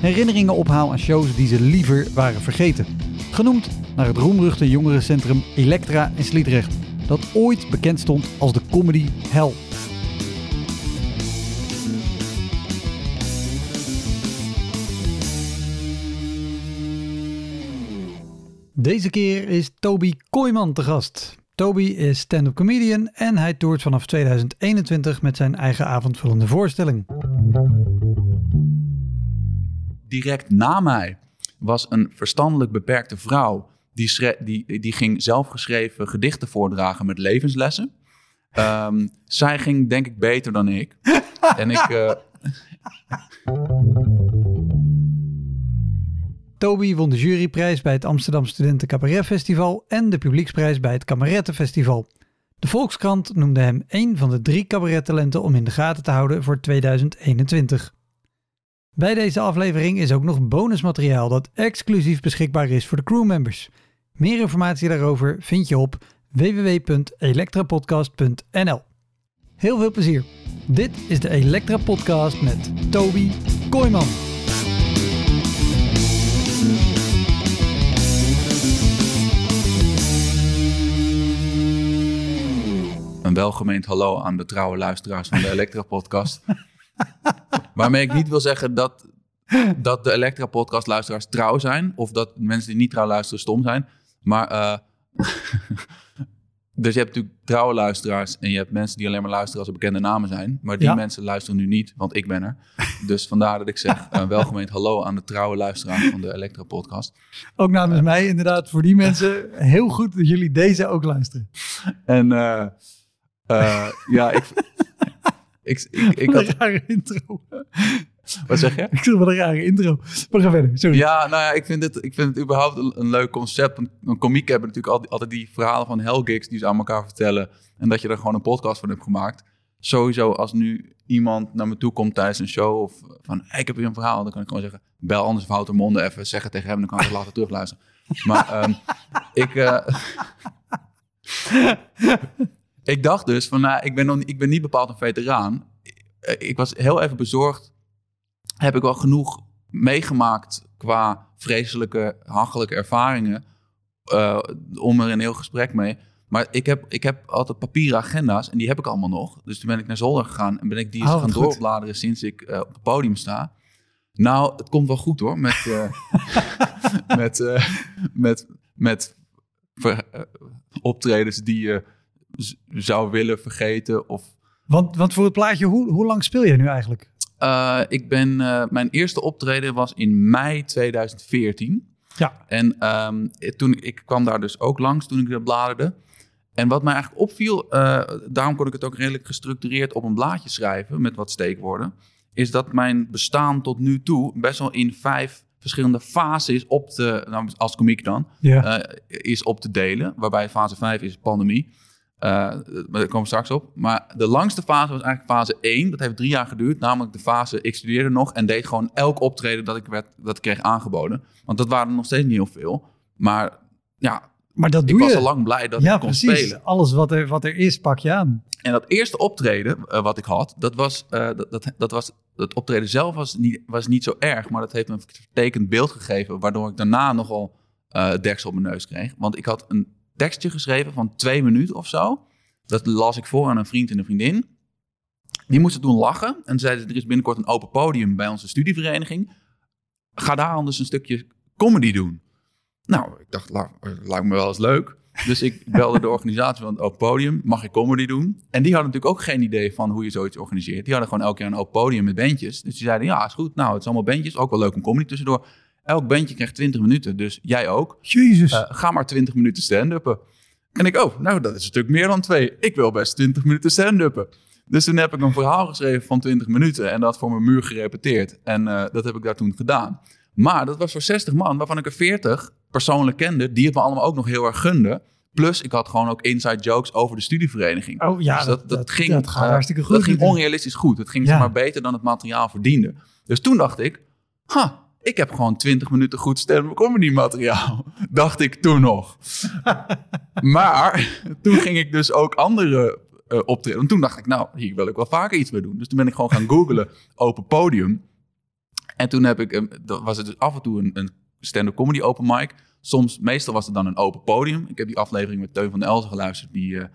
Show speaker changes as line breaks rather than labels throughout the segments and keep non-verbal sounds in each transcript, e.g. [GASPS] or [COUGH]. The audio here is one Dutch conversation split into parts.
herinneringen ophaal aan shows die ze liever waren vergeten. Genoemd naar het roemruchte jongerencentrum Elektra in Sliedrecht, dat ooit bekend stond als de comedy hell. Deze keer is Toby Kooijman te gast. Toby is stand-up comedian en hij toert vanaf 2021 met zijn eigen avondvullende voorstelling.
Direct na mij was een verstandelijk beperkte vrouw. Die, schre- die, die ging zelfgeschreven gedichten voordragen met levenslessen. Ehm, zij ging denk ik beter dan ik. [LAUGHS] en ik... eh,
Toby won de juryprijs bij het Amsterdam Studenten Cabaret Festival en de publieksprijs bij het Kamerettenfestival. De Volkskrant noemde hem een van de drie cabarettalenten om in de gaten te houden voor 2021. Bij deze aflevering is ook nog bonusmateriaal dat exclusief beschikbaar is voor de crewmembers. Meer informatie daarover vind je op www.elektrapodcast.nl. Heel veel plezier. Dit is de Elektra Podcast met Toby Kooijman.
een welgemeend hallo aan de trouwe luisteraars van de [LAUGHS] Elektra-podcast. Waarmee ik niet wil zeggen dat, dat de Elektra-podcast-luisteraars trouw zijn. Of dat mensen die niet trouw luisteren stom zijn. Maar, eh, [LAUGHS] dus je hebt natuurlijk trouwe luisteraars en je hebt mensen die alleen maar luisteren als er bekende namen zijn. Maar die
Ja.
mensen luisteren nu niet, want ik ben er. Dus vandaar dat ik zeg een welgemeend hallo aan de trouwe luisteraars van de Elektra-podcast.
Ook namens mij inderdaad voor die mensen heel goed dat jullie deze ook luisteren.
En eh, eh, ja, ik, ik, ik, ik
Wat een
had...
rare intro.
Wat zeg je?
Ik zeg wat een rare intro. Maar ga verder, sorry.
Ja, nou ja, ik vind het, ik vind het überhaupt een, een leuk concept. Een, een komiek hebben natuurlijk altijd, altijd die verhalen van hellgigs die ze aan elkaar vertellen. En dat je er gewoon een podcast van hebt gemaakt. Sowieso, als nu iemand naar me toe komt tijdens een show of van, hey, ik heb hier een verhaal. Dan kan ik gewoon zeggen, bel anders Wouter Monde even, zeg het tegen hem. Dan kan ik later terugluisteren. Maar ehm, ik... eh, [LAUGHS] ik dacht dus van, nou, ik ben, nog, niet- ik ben niet bepaald een veteraan. Ik, ik was heel even bezorgd. Heb ik wel genoeg meegemaakt qua vreselijke, hachelijke ervaringen eh, om er een heel gesprek mee. Maar ik heb, ik heb altijd papieren agenda's en die heb ik allemaal nog. Dus toen ben ik naar zolder gegaan en ben ik die eens
Oh,
gaan
goed.
doorbladeren sinds ik eh, op het podium sta. Nou, het komt wel goed hoor. Met, eh, [LAUGHS] met, eh, met, met eh, optredens die je zou willen vergeten. Of,
Want, want voor het plaatje, hoe, hoe lang speel je nu eigenlijk?
Eh, ik ben, eh, mijn eerste optreden was in mei 2014.
Ja.
En ehm, toen, ik kwam daar dus ook langs toen ik er bladerde. En wat mij eigenlijk opviel, eh, daarom kon ik het ook redelijk gestructureerd op een blaadje schrijven met wat steekwoorden, is dat mijn bestaan tot nu toe best wel in vijf verschillende fases op te, nou, als komiek dan,
Ja.
eh, is op te delen. Waarbij fase 5 is pandemie. Maar daar komen we straks op. Maar de langste fase was eigenlijk fase 1. Dat heeft drie jaar geduurd. Namelijk de fase, ik studeerde nog en deed gewoon elk optreden dat ik, werd, dat ik kreeg aangeboden. Want dat waren er nog steeds niet heel veel. Maar ja,
maar dat
ik
doe
was
je.
al lang blij dat
ja,
ik kon
precies.
spelen.
Alles wat er, wat er is, pak je aan.
En dat eerste optreden eh, wat ik had, dat was, eh, dat, dat, dat was, het optreden zelf was niet, was niet zo erg, maar dat heeft me een vertekend beeld gegeven, waardoor ik daarna nogal eh deksel op mijn neus kreeg. Want ik had een tekstje geschreven van twee minuten of zo. Dat las ik voor aan een vriend en een vriendin. Die moesten toen lachen en zeiden, er is binnenkort een open podium bij onze studievereniging. Ga daar anders een stukje comedy doen. Nou, ik dacht, lijkt me wel eens leuk. Dus ik belde de organisatie van het Open Podium. Mag ik comedy doen? En die hadden natuurlijk ook geen idee van hoe je zoiets organiseert. Die hadden gewoon elke keer een Open Podium met bandjes. Dus die zeiden, ja, is goed. Nou, het is allemaal bandjes. Ook wel leuk om comedy tussendoor. Elk bandje krijgt 20 minuten, dus jij ook.
Jezus.
Uh, ga maar 20 minuten stand-uppen. En ik, oh, nou, dat is natuurlijk meer dan twee. Ik wil best 20 minuten stand-uppen. Dus toen heb ik een verhaal geschreven van 20 minuten en dat voor mijn muur gerepeteerd. En uh, dat heb ik daar toen gedaan. Maar dat was voor 60 man, waarvan ik er 40 persoonlijk kende, die het me allemaal ook nog heel erg gunden. Plus, ik had gewoon ook inside jokes over de studievereniging.
Oh ja,
dus
dat,
dat,
dat,
ging,
dat gaat
uh,
hartstikke goed.
Dat ging onrealistisch goed. Het ging
Ja.
zeg maar beter dan het materiaal verdiende. Dus toen dacht ik, ha, ik heb gewoon 20 minuten goed stand-up comedy materiaal. [LAUGHS] Dacht ik toen nog. [LAUGHS] maar toen ging ik dus ook andere eh optreden. En toen dacht ik, nou, hier wil ik wel vaker iets mee doen. Dus toen ben ik gewoon gaan googlen, [LAUGHS] open podium. En toen heb ik, een- dat was het dus af en toe een, een stand-up comedy open mic. Soms, meestal was het dan een open podium. Ik heb die aflevering met Teun van Elzen geluisterd. Die, eh,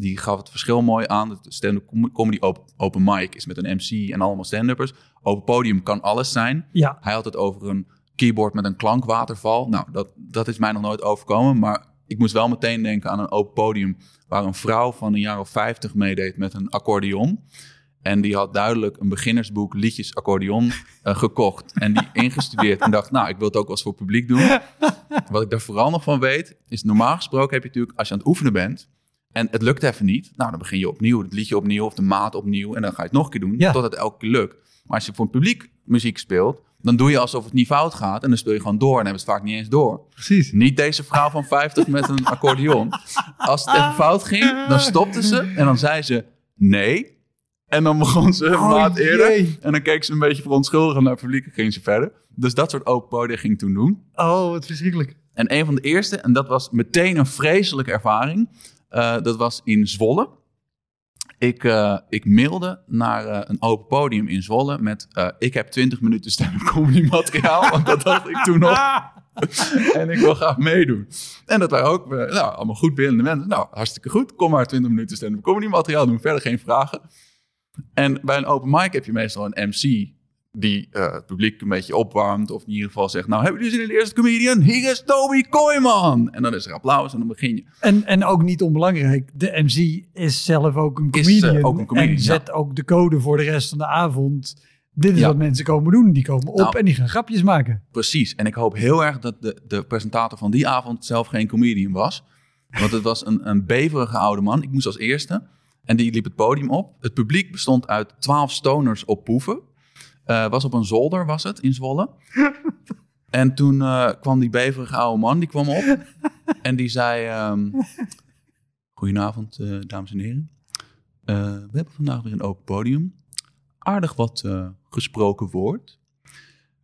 die gaf het verschil mooi aan. Het stand-up com- comedy open, open mic is met een MC en allemaal stand-uppers. Open podium kan alles zijn.
Ja,
Hij had het over een keyboard met een klankwaterval. Nou, dat, dat is mij nog nooit overkomen. Maar ik moest wel meteen denken aan een open podium... waar een vrouw van een jaar of 50 meedeed met een accordeon. En die had duidelijk een beginnersboek liedjes accordeon [LAUGHS] eh, gekocht. En die ingestudeerd. En dacht, nou, ik wil het ook wel eens voor het publiek doen. [LAUGHS] Wat ik daar vooral nog van weet, is normaal gesproken heb je natuurlijk... als je aan het oefenen bent en het lukt even niet... nou, dan begin je opnieuw, het liedje opnieuw of de maat opnieuw... en dan ga je het nog een keer doen,
Ja.
tot het elke keer lukt. Maar als je voor het publiek muziek speelt... dan doe je alsof het niet fout gaat... en dan speel je gewoon door en hebben ze het vaak niet eens door.
precies.
Niet deze vrouw van 50 met een accordeon. Als het even fout ging, dan stopte ze en dan zei ze nee. En dan begon ze een
Oh,
maat eerder.
jee.
En dan keek ze een beetje verontschuldigend naar het publiek en ging ze verder. Dus dat soort open podia ging toen doen.
Oh, wat verschrikkelijk.
En een van de eerste, en dat was meteen een vreselijke ervaring. Eh, dat was in Zwolle. Ik, eh, ik mailde naar eh, een open podium in Zwolle met... ik heb 20 minuten stand-up comedy materiaal, want dat dacht ik toen nog. [LAUGHS] en ik wil graag meedoen. En dat waren ook nou, allemaal goed beeldende mensen. Nou, hartstikke goed. Kom maar 20 minuten stand-up comedy materiaal doen. Verder geen vragen. En bij een open mic heb je meestal een MC die eh, het publiek een beetje opwarmt. Of in ieder geval zegt, nou hebben jullie zin in de eerste comedian? Hier is Toby Kooijman. En dan is er applaus en dan begin je.
En, en ook niet onbelangrijk, de MC is zelf ook een
Is,
comedian.
eh, ook een comedian,
en zet ook de code voor de rest van de avond. Dit is
Ja.
wat mensen komen doen. Die komen op
Nou.
en die gaan grapjes maken.
Precies. En ik hoop heel erg dat de, de presentator van die avond zelf geen comedian was. Want het was een, een beverige oude man. Ik moest als eerste. En die liep het podium op. Het publiek bestond uit twaalf stoners op poeven. Eh, was op een zolder, was het, in Zwolle. [LAUGHS] En toen eh, kwam die beverige oude man, die kwam op. En die zei... ehm, Goedenavond, eh, dames en heren. We hebben vandaag weer een open podium. Aardig wat gesproken woord.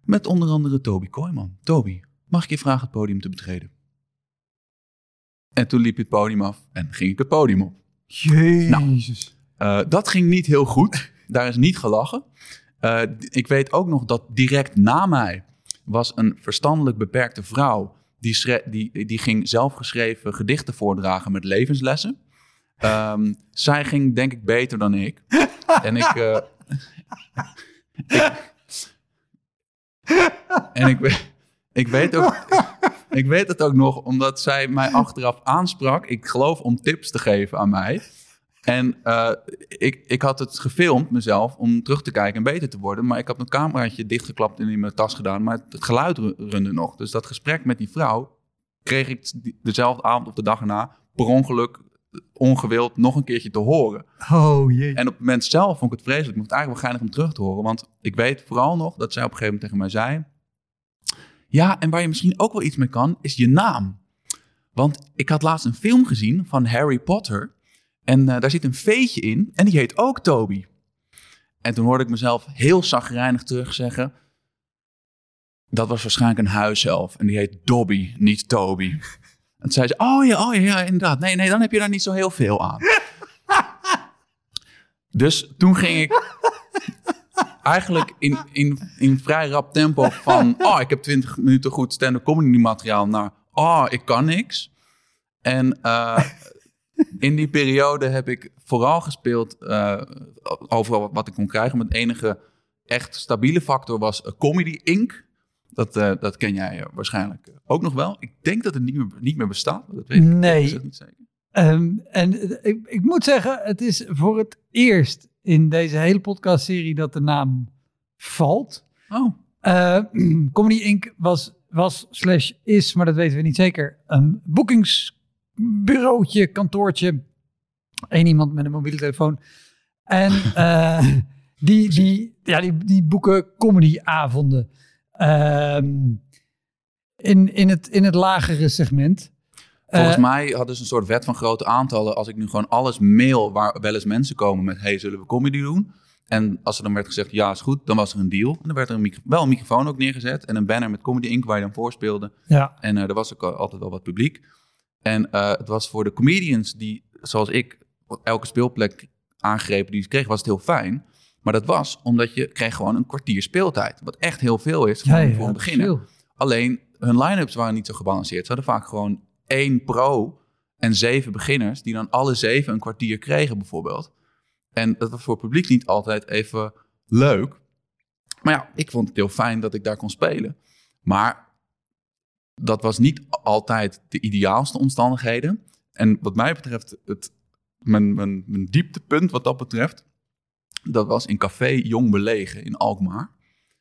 Met onder andere Toby Kooijman. Toby, mag ik je vragen het podium te betreden? En toen liep je het podium af en ging ik het podium op.
Jezus.
Eh, dat ging niet heel goed. Daar is niet gelachen. Eh, ik weet ook nog dat direct na mij was een verstandelijk beperkte vrouw. Die, die, die ging zelfgeschreven gedichten voordragen met levenslessen. Ehm, zij ging denk ik beter dan ik. [LAUGHS] En ik... eh, ik- en ik, ik weet ook... Ik weet het ook nog, omdat zij mij achteraf aansprak. Ik geloof om tips te geven aan mij. En eh, ik, ik had het gefilmd mezelf om terug te kijken en beter te worden. Maar ik had mijn cameraatje dichtgeklapt en in mijn tas gedaan. Maar het geluid ru- runde nog. Dus dat gesprek met die vrouw kreeg ik dezelfde avond of de dag erna per ongeluk, ongewild, nog een keertje te horen.
Oh jee.
En op het moment zelf vond ik het vreselijk. Ik vond het eigenlijk wel geinig om terug te horen. Want ik weet vooral nog dat zij op een gegeven moment tegen mij zei... Ja, en waar je misschien ook wel iets mee kan, is je naam. Want ik had laatst een film gezien van Harry Potter. En eh, daar zit een veetje in en die heet ook Toby. En toen hoorde ik mezelf heel zagrijnig terug zeggen... Dat was waarschijnlijk een huiself en die heet Dobby, niet Toby. [LAUGHS] En toen zei ze, oh ja, oh ja, ja, inderdaad. Nee, nee, dan heb je daar niet zo heel veel aan. [LAUGHS] Dus toen ging ik eigenlijk in, in, in vrij rap tempo van... [LAUGHS] oh, ik heb 20 minuten goed stand-up comedy materiaal... naar oh, ik kan niks. En eh, in die periode heb ik vooral gespeeld... eh, overal wat ik kon krijgen. Mijn enige echt stabiele factor was eh, Comedy Inc. Dat, eh, dat ken jij waarschijnlijk ook nog wel. Ik denk dat het niet meer, niet meer bestaat. maar Dat weet ik
Nee.
niet zeker.
Ehm, en ik, ik moet zeggen, het is voor het eerst in deze hele podcastserie dat de naam valt.
Oh, [CLEARS THROAT]
Comedy Inc. was, was slash is, maar dat weten we niet zeker, een boekingsbureautje, kantoortje. Eén iemand met een mobiele telefoon. En [LAUGHS] eh, die, die, ja, die, die boeken comedyavonden. Ehm in, in, het, in het lagere segment.
volgens
Eh,
mij hadden ze een soort wet van grote aantallen. Als ik nu gewoon alles mail waar wel eens mensen komen met... hey, zullen we comedy doen? En als er dan werd gezegd, ja, is goed, dan was er een deal. En dan werd er een wel een microfoon ook neergezet. En een banner met Comedy Inc. waar je dan voorspeelde.
Ja,
En eh, er was ook al- altijd wel wat publiek. En eh, het was voor de comedians die, zoals ik, elke speelplek aangrepen die ze kregen, was het heel fijn. Maar dat was omdat je kreeg gewoon een kwartier speeltijd. Wat echt heel veel is voor,
ja, ja,
voor een beginner. Alleen hun line-ups waren niet zo gebalanceerd. Ze hadden vaak gewoon één pro en zeven beginners, die dan alle zeven een kwartier kregen, bijvoorbeeld. En dat was voor het publiek niet altijd even leuk. Maar ja, ik vond het heel fijn dat ik daar kon spelen. Maar dat was niet altijd de ideaalste omstandigheden. En wat mij betreft, het, mijn, mijn, mijn dieptepunt wat dat betreft, dat was in Café Jong Belegen in Alkmaar.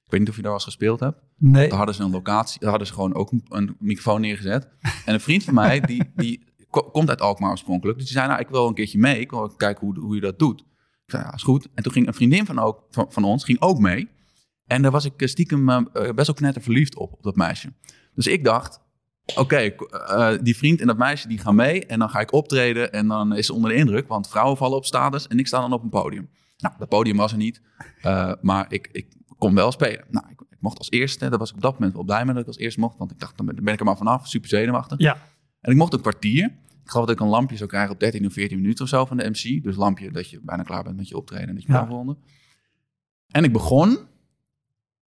Ik weet niet of je daar wel eens gespeeld hebt.
Nee.
Daar hadden ze een locatie, daar hadden ze gewoon ook een, een microfoon neergezet. En een vriend van mij, die, die ko- komt uit Alkmaar oorspronkelijk. Dus die zei, nou, ik wil een keertje mee. Ik wil kijken hoe, hoe je dat doet. Ik zei, ja, is goed. En toen ging een vriendin van, ook, van, van ons, ging ook mee. En daar was ik eh, stiekem eh, eh, best wel knetter verliefd op, op dat meisje. Dus ik dacht, oké, die vriend en dat meisje die gaan mee. En dan ga ik optreden en dan is ze onder de indruk. Want vrouwen vallen op status en ik sta dan op een podium. Nou, dat podium was er niet. maar ik, ik kon wel spelen. Nou, ik, ik mocht als eerste. Daar was ik op dat moment wel blij mee dat ik als eerste mocht. Want ik dacht, dan ben ik er maar vanaf. Super zenuwachtig.
Ja.
En ik mocht een kwartier. Ik geloof dat ik een lampje zou krijgen op 13 of 14 minuten of zo van de MC. Dus lampje dat je bijna klaar bent met je optreden en dat je
Ja.
kan afronden. En ik begon.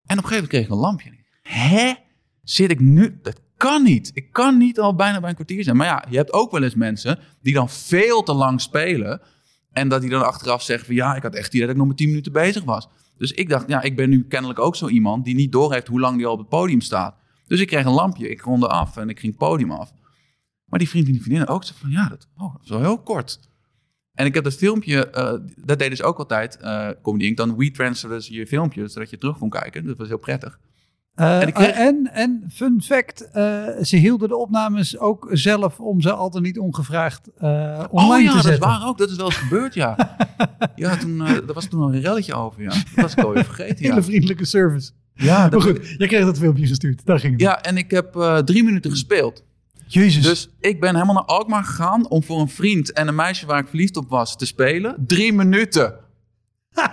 En op een gegeven moment kreeg ik een lampje. Hè? Zit ik nu? Dat kan niet. Ik kan niet al bijna bij een kwartier zijn. Maar ja, je hebt ook wel eens mensen die dan veel te lang spelen. En dat die dan achteraf zeggen van ja, ik had echt idee dat ik nog maar 10 minuten bezig was. Dus ik dacht, ja, ik ben nu kennelijk ook zo iemand die niet doorheeft hoe lang die al op het podium staat. Dus ik kreeg een lampje, ik ronde af en ik ging het podium af. Maar die vriend en die vriendin ook zei van ja, dat, oh, dat is wel heel kort. En ik heb dat filmpje, eh, dat deden ze ook altijd, eh Comedy Inc. Dan WeTransferden ze je filmpje, zodat je terug kon kijken. Dat was heel prettig.
Eh,
En kreeg-
en, en fun fact, ze hielden de opnames ook zelf om ze al dan niet ongevraagd eh, online
oh ja,
te
dat is waar ook. Dat is wel eens gebeurd, ja. [LAUGHS] ja, toen, daar was toen nog een relletje over, ja. Dat was ik alweer vergeten,
Hele
ja.
vriendelijke service.
Ja,
Maar
dat,
goed, jij kreeg dat filmpje gestuurd. Daar ging het.
ja, en ik heb drie minuten gespeeld.
Jezus.
Dus ik ben helemaal naar Alkmaar gegaan om voor een vriend en een meisje waar ik verliefd op was te spelen. Drie minuten. [LAUGHS]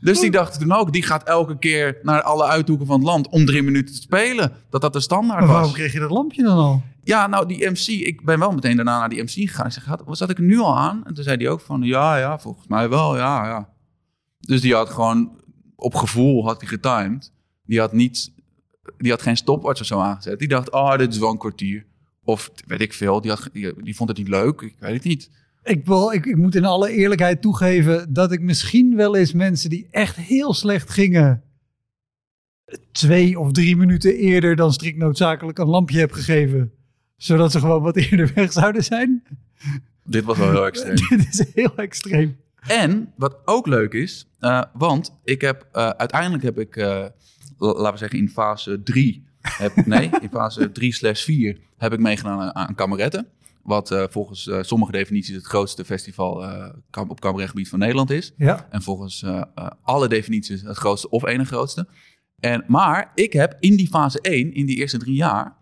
Dus die dachten toen ook, die gaat elke keer naar alle uithoeken van het land om drie minuten te spelen. Dat dat de standaard
maar waarom
was.
kreeg je dat lampje dan al?
Ja, nou die MC, ik ben wel meteen daarna naar die MC gegaan. Ik zeg, "Had- zat ik er nu al aan? En toen zei hij ook van, ja, ja, volgens mij wel, ja, ja. Dus die had gewoon, op gevoel had hij getimed. Die had niet, die had geen stopwatch of zo aangezet. Die dacht, oh, dit is wel een kwartier. Of weet ik veel, die, had, die, die vond het niet leuk, ik weet het niet.
Ik, wil, ik, ik moet in alle eerlijkheid toegeven dat ik misschien wel eens mensen die echt heel slecht gingen, twee of drie minuten eerder dan strikt noodzakelijk een lampje heb gegeven. Zodat ze gewoon wat eerder weg zouden zijn.
Dit was wel heel [LAUGHS] extreem.
Dit is heel extreem.
En wat ook leuk is, eh, want ik heb eh, uiteindelijk heb ik, eh, la- laten we zeggen in fase 3, heb, nee, in fase 3 slash 4 heb ik meegedaan aan, aan kameretten. Wat eh, volgens eh, sommige definities het grootste festival eh, op cabaretgebied van Nederland is.
Ja.
En volgens alle definities het grootste of ene grootste. En, maar ik heb in die fase 1, in die eerste drie jaar,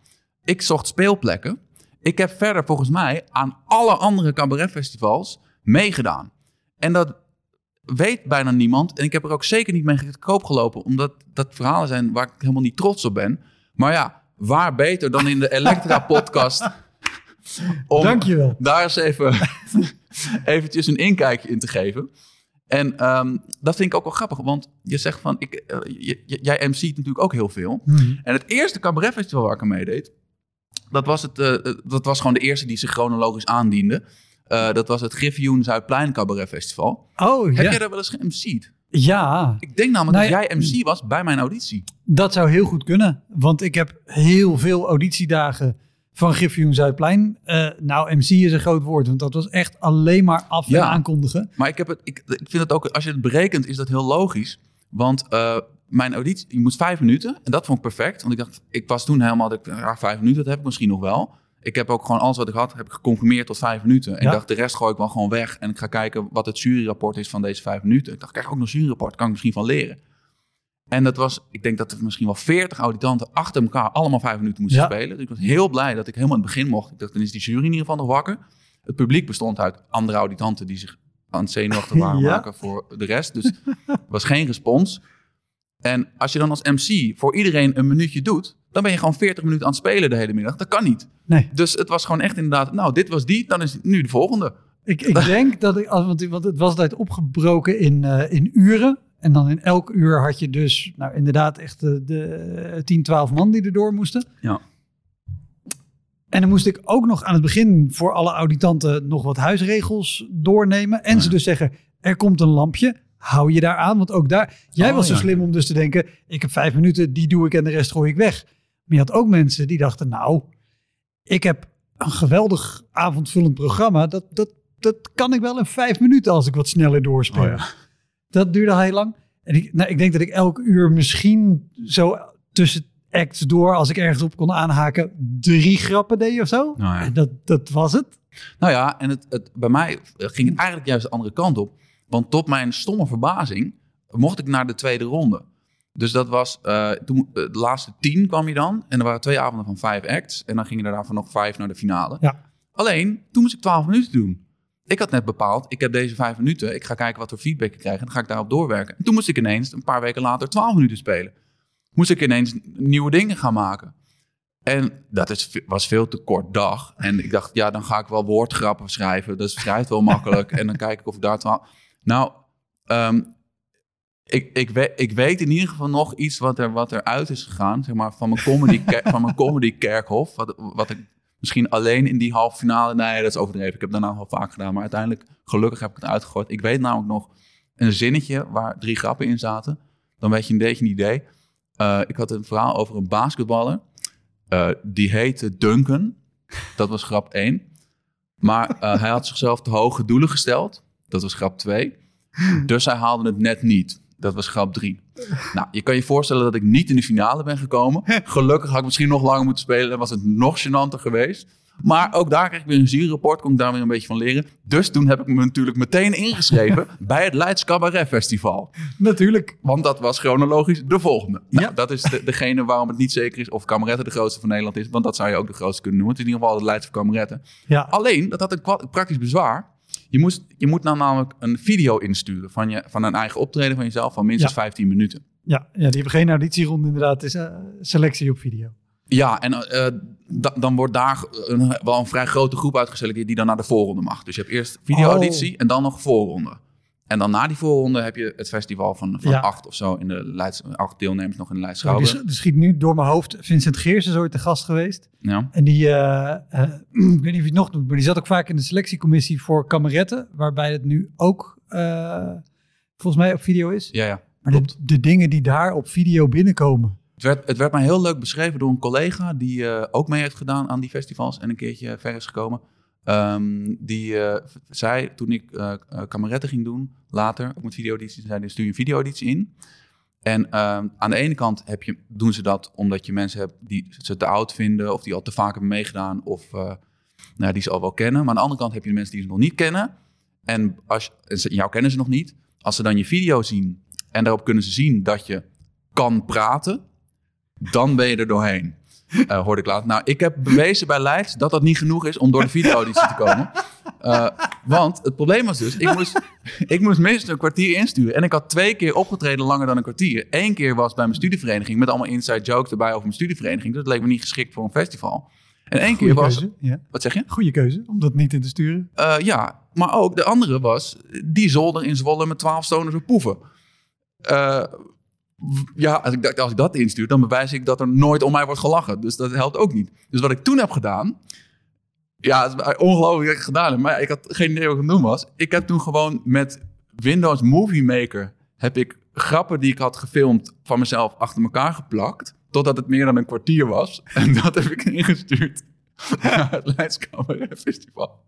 ik zocht speelplekken. Ik heb verder volgens mij aan alle andere cabaretfestivals meegedaan. En dat weet bijna niemand. En ik heb er ook zeker niet mee te koop gelopen, omdat dat verhalen zijn waar ik helemaal niet trots op ben. Maar ja, waar beter dan in de Elektra-podcast [LAUGHS] om
Dankjewel.
daar eens even [LAUGHS] eventjes een inkijkje in te geven. En ehm, dat vind ik ook wel grappig, want je zegt van, ik, eh, jij MC't natuurlijk ook heel veel.
Mhm.
En het eerste cabaretfestival waar ik aan meedeed, dat was, het, eh, eh, dat was gewoon de eerste die zich chronologisch aandiende. Dat was het Griffioen Zuidplein Cabaret Festival.
Oh,
Heb
ja.
jij daar wel eens ge-MC'd?
Ja.
Ik denk namelijk
Nou
dat jij MC was bij mijn auditie.
Dat zou heel goed kunnen. Want ik heb heel veel auditiedagen van Griffioen Zuidplein. Uh, nou, MC is een groot woord, want dat was echt alleen maar af en
Ja.
aankondigen.
Maar ik, heb het, ik, ik vind het ook, als je het berekent, is dat heel logisch. Want eh, mijn auditie, je moet vijf minuten. En dat vond ik perfect. Want ik dacht, ik was toen helemaal, dat ik, ja, vijf minuten, dat heb ik misschien nog wel. Ik heb ook gewoon alles wat ik had, heb ik gecomprimeerd tot vijf minuten. En
Ja.
ik dacht, de rest gooi ik wel gewoon weg. En ik ga kijken wat het juryrapport is van deze vijf minuten. Ik dacht, kijk ook nog een juryrapport, kan ik misschien van leren. En dat was, ik denk dat er misschien wel veertig auditanten achter elkaar allemaal vijf minuten moesten
Ja.
spelen. Dus ik was heel blij dat ik helemaal in het begin mocht. Ik dacht, dan is die jury in ieder geval nog wakker. Het publiek bestond uit andere auditanten die zich aan het zenuwachtig waren [LAUGHS]
Ja.
maken voor de rest. Dus er was geen respons. En als je dan als MC voor iedereen een minuutje doet, dan ben je gewoon 40 minuten aan het spelen de hele middag. Dat kan niet.
Nee,
Dus het was gewoon echt inderdaad, nou, dit was die, dan is nu de volgende.
ik, ik [LAUGHS] denk dat ik, want, want het was altijd opgebroken in, eh, in uren. En dan in elk uur had je dus, nou inderdaad, echt de, de 10, 12 man die erdoor moesten.
Ja.
En dan moest ik ook nog aan het begin voor alle auditanten nog wat huisregels doornemen. En
Oh
ze
ja.
dus zeggen, er komt een lampje. Hou je daar aan? Want ook daar, jij
Oh,
was zo
ja.
slim om dus te denken, ik heb vijf minuten, die doe ik en de rest gooi ik weg. Maar je had ook mensen die dachten, nou, ik heb een geweldig avondvullend programma. Dat, dat, dat kan ik wel in vijf minuten als ik wat sneller doorspeel.
Oh ja.
Dat duurde heel lang. En ik, nou, ik denk dat ik elk uur misschien zo tussen acts door, als ik ergens op kon aanhaken, drie grappen deed of zo.
Nou ja.
En dat, dat was het.
Nou ja, en het, het, bij mij ging het eigenlijk juist de andere kant op. Want tot mijn stomme verbazing mocht ik naar de tweede ronde. Dus dat was, eh, toen, eh, de laatste tien kwam je dan. En er waren twee avonden van vijf acts. En dan gingen er daarvan nog vijf naar de finale.
Ja.
Alleen, toen moest ik twaalf minuten doen. Ik had net bepaald, ik heb deze vijf minuten. Ik ga kijken wat voor feedback ik krijg. En dan ga ik daarop doorwerken. En toen moest ik ineens, een paar weken later, twaalf minuten spelen. Moest ik ineens nieuwe dingen gaan maken. En dat is, was veel te kort dag. En ik dacht, ja, dan ga ik wel woordgrappen schrijven. Dat schrijft wel makkelijk. [LAUGHS] en dan kijk ik of ik daar twaalf... Nou, ehm, ik, ik, weet, ik weet in ieder geval nog iets wat er, wat er uit is gegaan. Zeg maar, van mijn comedy, van mijn comedy kerkhof. Wat, wat ik misschien alleen in die halve finale... Nee, dat is overdreven. Ik heb daarna wel vaak gedaan. Maar uiteindelijk, gelukkig heb ik het uitgegooid. Ik weet namelijk nog een zinnetje waar drie grappen in zaten. Dan weet je een beetje een idee. Eh, ik had een verhaal over een basketballer. Eh, die heette Duncan. Dat was grap 1. Maar eh, hij had zichzelf te hoge doelen gesteld. Dat was grap 2. Dus hij haalde het net niet. Dat was grap 3. Nou, je kan je voorstellen dat ik niet in de finale ben gekomen. [LAUGHS] Gelukkig had ik misschien nog langer moeten spelen. En was het nog gênanter geweest. Maar ook daar kreeg ik weer een juryrapport. Kon ik daar weer een beetje van leren. Dus toen heb ik me natuurlijk meteen ingeschreven [LAUGHS] bij het Leids Cabaret Festival.
Natuurlijk.
Want dat was chronologisch de volgende. Nou,
Ja.
Dat is de, degene waarom het niet zeker is of Kameretten de grootste van Nederland is. Want dat zou je ook de grootste kunnen noemen. Het is in ieder geval het Leidse Kameretten.
Ja.
Alleen, dat had een praktisch bezwaar. Je, moest, je moet nou namelijk een video insturen van, je, van een eigen optreden van jezelf van minstens
Ja.
15 minuten.
Ja, ja, die hebben geen auditieronde inderdaad. Het is eh, selectie op video.
Ja, en eh, da- dan wordt daar een, wel een vrij grote groep uitgeselecteerd die dan naar de voorronde mag. Dus je hebt eerst video-auditie en dan nog voorronde. En dan na die voorronde heb je het festival van, van
Ja.
acht of zo in de Leids, acht deelnemers nog in de Leids
Nou, sch- die schiet nu door mijn hoofd. Vincent Geers is ooit de gast geweest.
Ja.
En die, eh, eh, [CLEARS THROAT] ik weet niet of hij het nog doet, maar die zat ook vaak in de selectiecommissie voor kameretten. Waarbij het nu ook eh, volgens mij op video is.
Ja, ja.
Maar de, de dingen die daar op video binnenkomen.
Het werd, het werd mij heel leuk beschreven door een collega die ook mee heeft gedaan aan die festivals en een keertje ver is gekomen. Ehm, die eh, zei toen ik kameretten ging doen, later, ook met video-audities, zei stuur je een video-auditie in. En ehm, aan de ene kant heb je, doen ze dat omdat je mensen hebt die ze te oud vinden of die al te vaak hebben meegedaan of nou, die ze al wel kennen. Maar aan de andere kant heb je de mensen die ze nog niet kennen. En als, jou kennen ze nog niet. Als ze dan je video zien en daarop kunnen ze zien dat je kan praten, dan ben je er doorheen. Eh, hoorde ik later. Nou, ik heb bewezen bij Leids dat dat niet genoeg is om door de video-auditie te komen. Eh, want het probleem was dus, ik moest, ik moest minstens een kwartier insturen. En ik had twee keer opgetreden langer dan een kwartier. Eén keer was bij mijn studievereniging met allemaal inside jokes erbij over mijn studievereniging. Dus dat leek me niet geschikt voor een festival. En één keer was...
keuze. Ja.
Wat zeg je?
Goeie keuze om dat niet in te sturen.
Eh, ja, maar ook de andere was die zolder in Zwolle met 12 stoners op poeven. Eh, w- ja, als ik, als ik dat instuur, dan bewijs ik dat er nooit om mij wordt gelachen. Dus dat helpt ook niet. Dus wat ik toen heb gedaan, ja, ongelooflijk gedaan maar ik had geen idee wat ik aan het doen was. Ik heb toen gewoon met Windows Movie Maker heb ik grappen die ik had gefilmd van mezelf achter elkaar geplakt. Totdat het meer dan een kwartier was. [LAUGHS] En dat heb ik ingestuurd [LAUGHS] naar het Leids Cabaret Festival.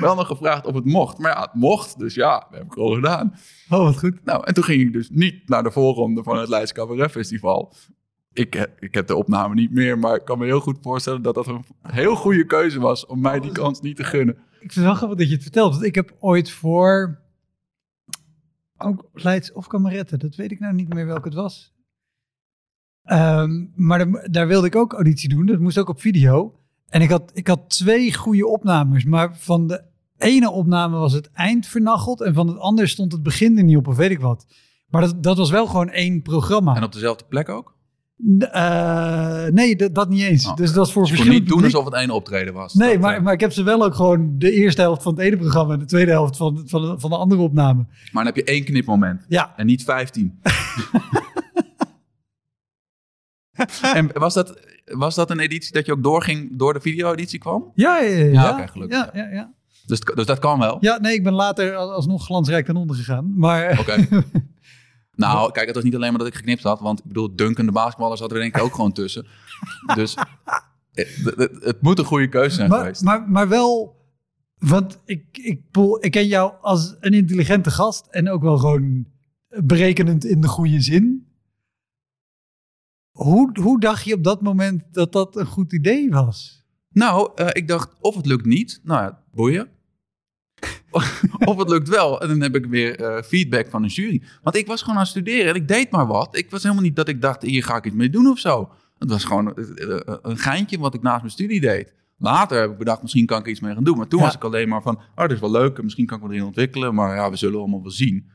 Wel nog gevraagd of het mocht. Maar ja, het mocht. Dus ja, dat heb ik al gedaan.
Oh, wat goed.
Nou, en toen ging ik dus niet naar de voorronde van het Leids Cabaret Festival. Ik, he- ik heb de opname niet meer, maar ik kan me heel goed voorstellen dat dat een heel goede keuze was om mij die kans niet te gunnen.
Ik vind het wel grappig dat je het vertelt. Want ik heb ooit voor... Ook Leids of Kameretten. Dat weet ik nou niet meer welke het was. Ehm, maar daar wilde ik ook auditie doen. Dat moest ook op video. En ik had, ik had twee goede opnames. Maar van de ene opname was het eind vernacheld. En van het andere stond het begin er niet op of weet ik wat. Maar dat, dat was wel gewoon één programma.
En op dezelfde plek ook?
Eh, nee, dat, dat niet eens.
Oh.
Dus dat is voor
Dus je kon
verschillende
niet doen alsof het één optreden was.
Nee,
Dat,
maar,
eh,
maar ik heb ze wel ook gewoon de eerste helft van het ene programma en de tweede helft van, van, de, van de andere opname.
maar dan heb je één knipmoment.
Ja,
En niet 15. [LAUGHS] [LAUGHS] en was dat, was dat een editie dat je ook doorging door de video-editie kwam?
ja, ja. ja,
Ja, oké, gelukkig,
Ja, ja, ja.
Dus, dus dat kan wel.
Ja, nee, ik ben later al- alsnog glansrijk ten onder gegaan. Maar
Oké. [LAUGHS] nou, kijk, het was niet alleen maar dat ik geknipt had. Want ik bedoel, Duncan de basketballer zat er denk ik ook gewoon tussen. [LAUGHS] Dus eh, het, het, het moet een goede keuze zijn
maar,
geweest.
maar, maar wel, want ik, ik, ik ken jou als een intelligente gast en ook wel gewoon berekenend in de goede zin. Hoe, hoe dacht je op dat moment dat dat een goed idee was?
Nou, eh, ik dacht, of het lukt niet. Nou ja, boeien. [LAUGHS] of het lukt wel. En dan heb ik weer eh, feedback van een jury. Want ik was gewoon aan het studeren en ik deed maar wat. Ik was helemaal niet dat ik dacht, hier ga ik iets mee doen of zo. Het was gewoon eh, een geintje wat ik naast mijn studie deed. Later heb ik bedacht, misschien kan ik er iets mee gaan doen. Maar toen
Ja.
was ik alleen maar van, oh, dit is wel leuk. en Misschien kan ik me erin ontwikkelen. Maar ja, we zullen allemaal wel zien.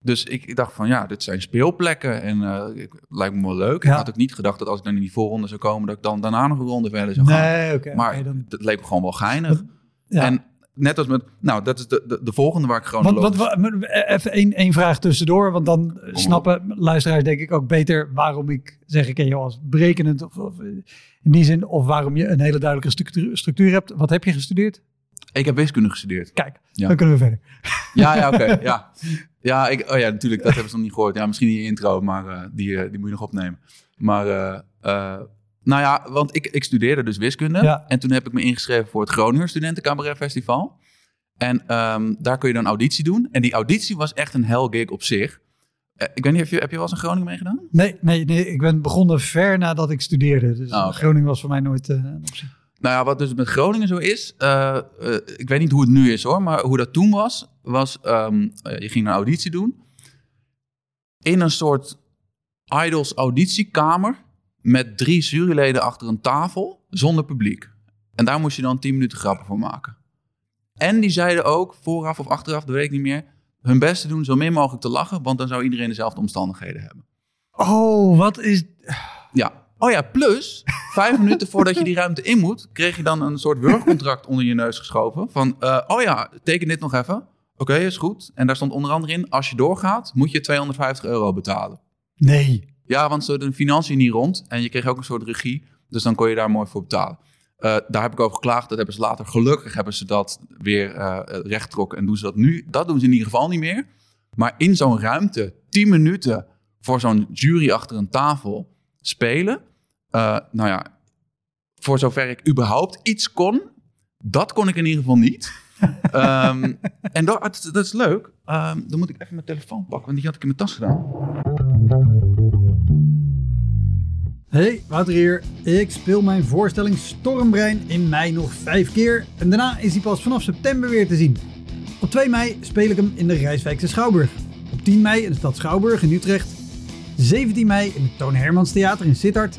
Dus ik, ik dacht van, ja, dit zijn speelplekken. En eh, ik, lijkt me wel leuk.
Ja.
Ik had ook niet gedacht dat als ik dan in die voorronde zou komen... dat ik dan daarna nog een ronde verder zou gaan.
Nee, oké.
Maar
dan,
het leek me gewoon wel geinig.
ja.
En net als met... Nou, dat is de, de, de volgende waar ik gewoon...
Want, want, wa- even één, één vraag tussendoor, want dan snappen luisteraars denk ik ook beter waarom ik zeg ik ken jou als berekenend of, of in die zin, of waarom je een hele duidelijke structuur, structuur hebt. Wat heb je gestudeerd?
Ik heb wiskunde gestudeerd.
Kijk,
Ja.
dan kunnen we verder.
Ja, ja, oké. [LAUGHS] ja. Ja, ik, oh ja, natuurlijk. Dat hebben ze nog niet gehoord. Ja, misschien in je intro, maar eh, die, eh, die moet je nog opnemen. Maar, eh, nou ja, want ik, ik studeerde dus wiskunde.
Ja.
En toen heb ik me ingeschreven voor het Groninger Studenten Cabaret Festival. En ehm, daar kun je dan auditie doen. En die auditie was echt een hell gig op zich. Ik weet niet, heb je, heb je wel eens een Groningen meegedaan?
Nee, nee, nee, ik ben begonnen ver nadat ik studeerde. Dus
Ah.
Groningen was voor mij nooit een optie.
Nou ja, wat dus met Groningen zo is, eh, eh, ik weet niet hoe het nu is hoor, maar hoe dat toen was, was ehm, eh, je ging een auditie doen in een soort idols auditiekamer met drie juryleden achter een tafel zonder publiek. En daar moest je dan 10 minuten grappen voor maken. En die zeiden ook, vooraf of achteraf, dat weet ik niet meer, hun best te doen zo min mogelijk te lachen, want dan zou iedereen dezelfde omstandigheden hebben.
Oh, wat is...
Ja. Oh ja, plus vijf [LAUGHS] minuten voordat je die ruimte in moet, kreeg je dan een soort workcontract onder je neus geschoven. Van, eh, oh ja, teken dit nog even. Oké, is goed. En daar stond onder andere in, als je doorgaat, moet je 250 euro betalen.
Nee.
Ja, want ze de financiën niet rond en je kreeg ook een soort regie. Dus dan kon je daar mooi voor betalen. Eh, daar heb ik over geklaagd. Dat hebben ze later, gelukkig hebben ze dat weer eh recht getrokken. En doen ze dat nu. Dat doen ze in ieder geval niet meer. Maar in zo'n ruimte, 10 minuten voor zo'n jury achter een tafel spelen. Eh, nou ja, voor zover ik überhaupt iets kon, dat kon ik in ieder geval niet. [LAUGHS] Ehm, en dat, dat, dat is leuk. Ehm, dan moet ik even mijn telefoon pakken, want die had ik in mijn tas gedaan.
Hey, Wouter hier. Ik speel mijn voorstelling Stormbrein in mei nog vijf keer. En daarna is hij pas vanaf september weer te zien. Op 2 mei speel ik hem in de Rijswijkse Schouwburg. Op 10 mei in de stad Schouwburg in Utrecht. 17 mei in het Toon Hermans Theater in Sittard.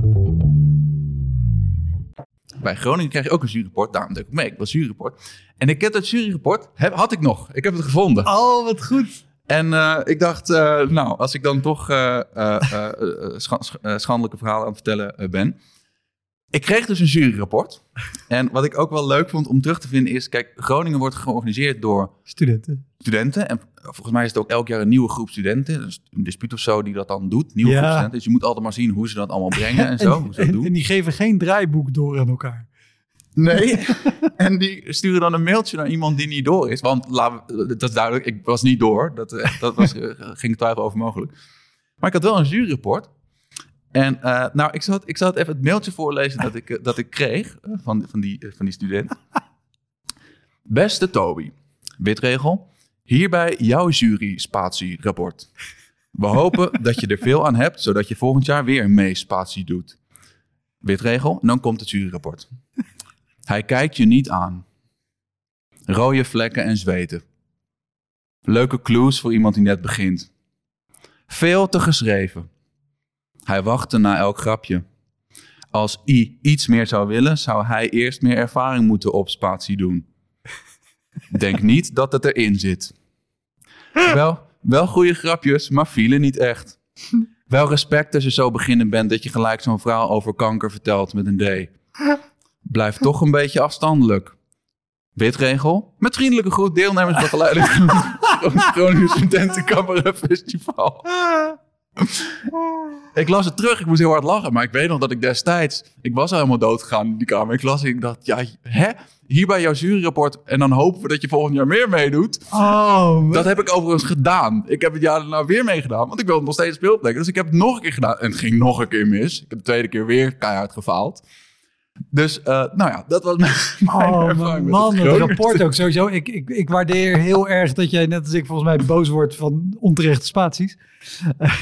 Bij Groningen krijg je ook een juryrapport. Daarom deed ik mee. Ik was juryrapport. En ik heb dat juryrapport, heb, had ik nog. Ik heb het gevonden.
Oh, wat goed.
En eh, ik dacht, eh, nou, als ik dan toch eh, scha- sch- schandelijke verhalen aan het vertellen ben. Ik kreeg dus een juryrapport. En wat ik ook wel leuk vond om terug te vinden is... Kijk, Groningen wordt georganiseerd door
Studenten.
studenten. En volgens mij is het ook elk jaar een nieuwe groep studenten. Dus een dispuut of zo die dat dan doet. Nieuwe
Ja.
groep studenten. Dus je moet altijd maar zien hoe ze dat allemaal brengen en [LAUGHS] zo. hoe ze dat
en,
doen.
en die geven geen draaiboek door aan elkaar.
Nee. [LAUGHS] en die sturen dan een mailtje naar iemand die niet door is. Want dat is duidelijk, ik was niet door. Dat, eh, [LAUGHS] dat was, eh, ging twijfel over mogelijk. Maar ik had wel een juryrapport. En eh, nou, ik zal, het, ik zal het even het mailtje voorlezen dat ik, dat ik kreeg van, van, die, van die student. Beste Toby, witregel. Hierbij jouw jury-spatie-rapport. We [LAUGHS] hopen dat je er veel aan hebt, zodat je volgend jaar weer mee spatie doet. Witregel, dan komt het juryrapport. Hij kijkt je niet aan. Rode vlekken en zweten. Leuke clues voor iemand die net begint. Veel te geschreven. Hij wachtte na elk grapje. Als I iets meer zou willen, zou hij eerst meer ervaring moeten op spatie doen. Denk niet dat het erin zit. Wel, wel goede grapjes, maar vielen niet echt. Wel respect als je zo beginnen bent dat je gelijk zo'n verhaal over kanker vertelt met een D. Blijf toch een beetje afstandelijk. Witregel. Met vriendelijke groet deelnemers begeleiding van het [LAUGHS] Groningen Festival. [LAUGHS] Ik las het terug, ik moest heel hard lachen. Maar ik weet nog dat ik destijds... Ik was al helemaal dood gegaan in die kamer. Ik las en ik dacht, ja, hè? Hier bij jouw juryrapport. En dan hopen we dat je volgend jaar meer meedoet.
Oh,
Dat heb ik overigens gedaan. Ik heb het jaar daarna weer meegedaan. Want ik wilde nog steeds speelplek. Dus ik heb het nog een keer gedaan. En het ging nog een keer mis. Ik heb de tweede keer weer keihard gefaald. Dus, eh, nou ja, dat was mijn, [LAUGHS] mijn
Oh,
ervaring
man,
het
rapport ook sowieso. Ik, ik, ik waardeer heel erg dat jij, net als ik, volgens mij boos wordt van onterechte spaties.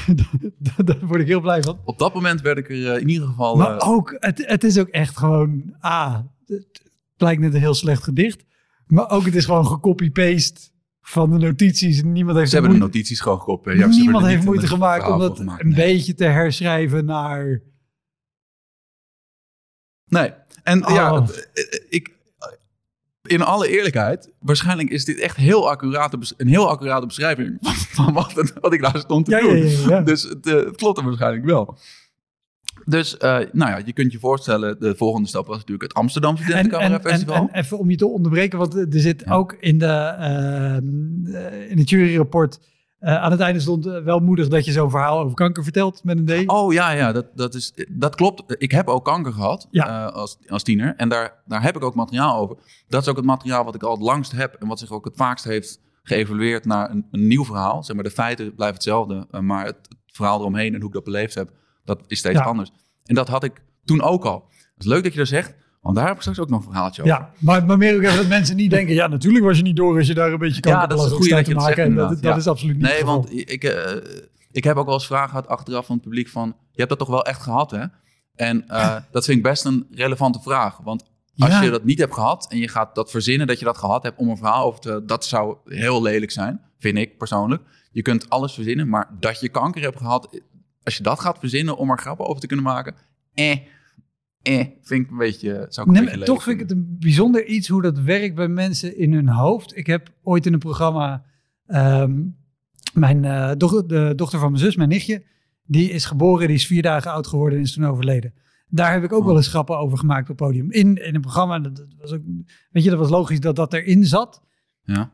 [LAUGHS] daar, word ik heel blij van.
Op dat moment werd ik er eh, in ieder geval...
Maar
eh,
ook, het, het is ook echt gewoon, ah, het lijkt net een heel slecht gedicht. Maar ook, het is gewoon gecopy-paste van de notities. Niemand heeft
ze hebben de notities gewoon gekopieerd. Ja,
Niemand heeft moeite gemaakt om dat een beetje te herschrijven naar...
Nee. En
Oh.
ja, het- eh, ik... In alle eerlijkheid, waarschijnlijk is dit echt heel accurate, een heel accurate beschrijving [LAUGHS] van, wat, wat ik daar stond te
Ja,
doen.
ja, ja.
Dus het, eh, het klopt er waarschijnlijk wel. Dus, eh, nou ja, je kunt je voorstellen, de volgende stap was natuurlijk het Amsterdam
En,
Studentencabaret
en, en,
Festival.
en even om je te onderbreken, want er zit ook in, de, eh, in het juryrapport... eh, aan het einde stond eh, wel moedig dat je zo'n verhaal over kanker vertelt met een D.
Oh ja, ja dat, dat, is, dat klopt. Ik heb ook kanker gehad
Ja.
eh, als, als tiener. En daar, daar heb ik ook materiaal over. Dat is ook het materiaal wat ik al het langst heb. En wat zich ook het vaakst heeft geëvalueerd naar een, een nieuw verhaal. Zeg maar, de feiten blijven hetzelfde. maar het, het verhaal eromheen en hoe ik dat beleefd heb, dat is steeds
Ja.
anders. En dat had ik toen ook al. Het is leuk dat je dat zegt. Want daar heb ik straks ook nog een verhaaltje over.
Ja, maar, maar meer ook even dat mensen niet denken... ja, natuurlijk was je niet door als je daar een beetje
Ja, dat is
kanker
een goeie dat je
te
het
maken.
zegt,
dat, dat
ja.
is absoluut niet
Nee, want ik, eh, ik heb ook wel eens vragen gehad achteraf van het publiek van... je hebt dat toch wel echt gehad, hè? En eh, dat vind ik best een relevante vraag. Want als
Ja.
je dat niet hebt gehad en je gaat dat verzinnen dat je dat gehad hebt... om een verhaal over te... dat zou heel lelijk zijn, vind ik persoonlijk. Je kunt alles verzinnen, maar dat je kanker hebt gehad... als je dat gaat verzinnen om er grappen over te kunnen maken... eh, eh, vind ik een beetje... zou ik
Nee,
een beetje
maar
lelijk
toch vind ik het een bijzonder iets hoe dat werkt bij mensen in hun hoofd. Ik heb ooit in een programma ehm, mijn doch- de dochter van mijn zus, mijn nichtje, die is geboren, die is vier dagen oud geworden en is toen overleden. Daar heb ik ook
Oh.
wel eens grappen over gemaakt op het podium. In, in een programma, dat, was ook, weet je, dat was logisch dat dat erin zat.
Ja.